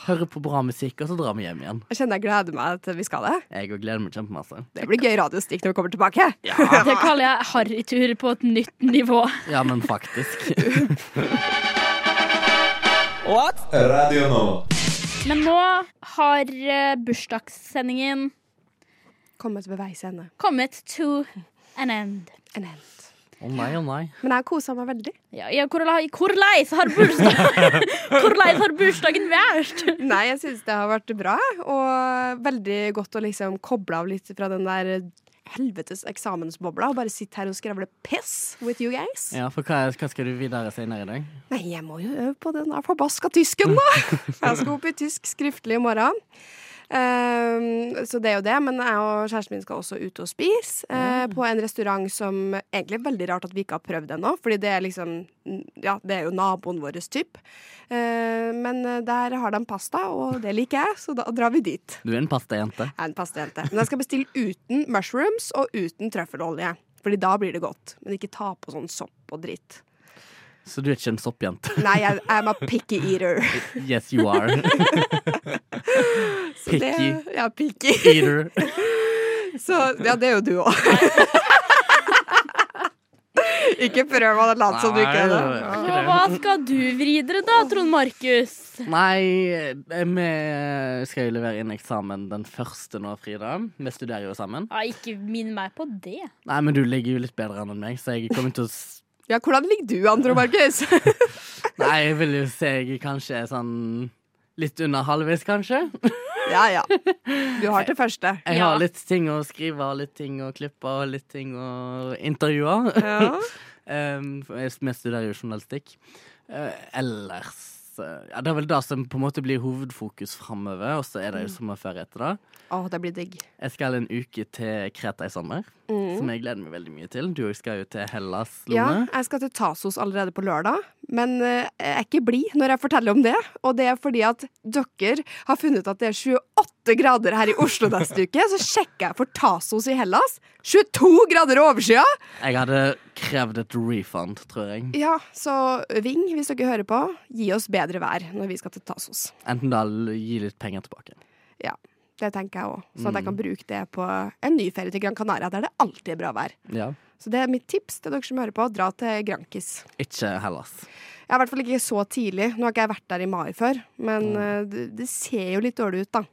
Hører på bra musikk, og så drar vi hjem igjen. Jeg kjenner jeg gleder meg til vi skal det. Jeg òg gleder meg kjempemasse. Det blir gøy radiostikk når vi kommer tilbake. Det kaller jeg harrytur på et nytt nivå. Ja, men faktisk. What? Radio Nå. Men nå har eh, bursdagssendingen Kommet ved veis ende. kommet to an end. An end. Å nei, å nei. Men jeg kosa meg veldig. Ja, ja, hvordan har bursdag har bursdagen vært? Nei, jeg syns det har vært bra, og veldig godt å liksom koble av litt fra den der helvetes eksamensbobla og bare sitte her og skravle piss with you guys. Ja, for hva, hva skal du videre senere i dag? Nei, jeg må jo øve på den der forbaska tysken, da! Jeg skal opp i tysk skriftlig i morgen. Ehm, så det er jo det, men jeg og kjæresten min skal også ut og spise eh, på en restaurant som egentlig er veldig rart at vi ikke har prøvd ennå, fordi det er liksom Ja, det er jo naboen vår typ. Uh, men eh, der har de pasta, og det liker jeg, så da drar vi dit. Du er en pastajente. Jeg er en pastajente. Men jeg skal bestille uten mushrooms og uten trøffelolje. Fordi da blir det godt. Men ikke ta på sånn sopp og dritt. Så du er ikke en soppjente? Nei, jeg I'm a picky eater. Yes, you are. Picky Det, ja, picky. eater. Så ja, det er jo du òg. ikke prøv å late som du ikke er det. Så hva skal du videre da, Trond Markus? Nei, eh, vi skal jo levere inn eksamen den første nå, Frida. Vi studerer jo sammen. Ja, ikke minn meg på det. Nei, men du ligger jo litt bedre an enn meg, så jeg kommer til å Ja, hvordan ligger du an, Trond Markus? Nei, jeg vil jo se jeg kanskje er sånn litt under halvveis, kanskje. ja, ja. Du har til første. Jeg Ja. har litt ting å skrive, og litt ting å klippe og litt ting å intervjue. Ja. Um, jeg- studerer jo journalistikk. Uh, ellers eh, ja, Det er vel det som på en måte blir hovedfokus framover, og så er det jo sommerferie etter det. Åh, det blir digg. Jeg skal en uke til Kreta i sommer, Mm. som jeg gleder meg veldig mye til. Du skal jo til Hellas, Lone. Ja, jeg skal til Tasos allerede på lørdag, men eh, jeg er ikke blid når jeg forteller om det. Og det er fordi at dere har funnet at det er 28 grader her i Oslo neste uke. Så sjekker jeg for Tasos i Hellas. 22 grader overskya! Jeg hadde krevd et refund, tror jeg. Ja, så Ving, hvis dere hører på, gi oss bedre vær når vi skal til Tasos. Enten da gi litt penger tilbake. Ja, det tenker jeg òg. Sånn at jeg Mm. kan bruke det på en ny ferie til Gran Canaria, der det alltid er bra vær. Ja. Så det er mitt tips til dere som hører på. Dra til Grankis. Ikke Hellas. Jeg er i hvert fall ikke så tidlig. Nå har ikke jeg vært der i mai før, men mm. det, det ser jo litt dårlig ut, da.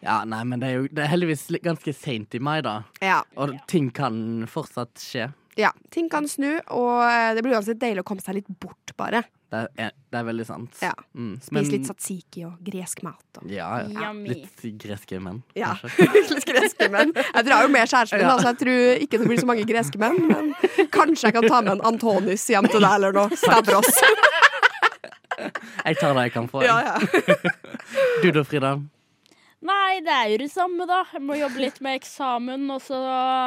Ja, nei, men det er jo det er heldigvis ganske seint i mai, da. Ja. Og ting kan fortsatt skje. ja. Ting kan snu, og eh, det blir uansett deilig å komme seg litt bort, bare. Det er, det er veldig sant. Ja. Mm. Spise litt satsiki og gresk mat. Og. Ja, ja. Litt greske menn, Ja. kanskje. litt greske menn. Jeg drar jo med kjæresten min, Ja. så jeg tror ikke det blir så mange greske menn. Men kanskje jeg kan ta med en Antonis hjem til deg eller noe. Stavros. Jeg tar det jeg kan få. Ja, ja. Du da, Frida? Nei, det er jo det samme, da. Jeg må jobbe litt med eksamen, og så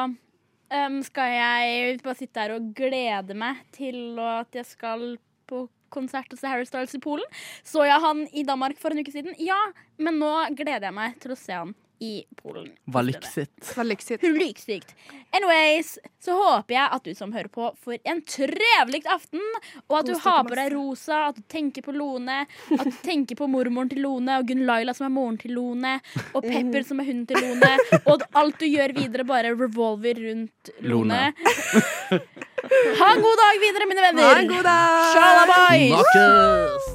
um, skal jeg bare sitte her og glede meg til at jeg skal på konsert hos Harry Styles i Polen. Så jeg han i Danmark for en uke siden? Ja, men nå gleder jeg meg til å se han i Polen. Var lyksit. Så lykkelig. Lykksykt. Anyways, så håper jeg at du som hører på, får en trevelig aften. Og at du har på deg rosa, at du tenker på Lone. At du tenker på mormoren til Lone, og Gunn Laila som er moren til Lone. Og Pepper som er hunden til Lone. Og at alt du gjør videre, bare revolver rundt Lone. Lone. Ha en god dag videre, mine venner. Ha en god dag! Shalabais!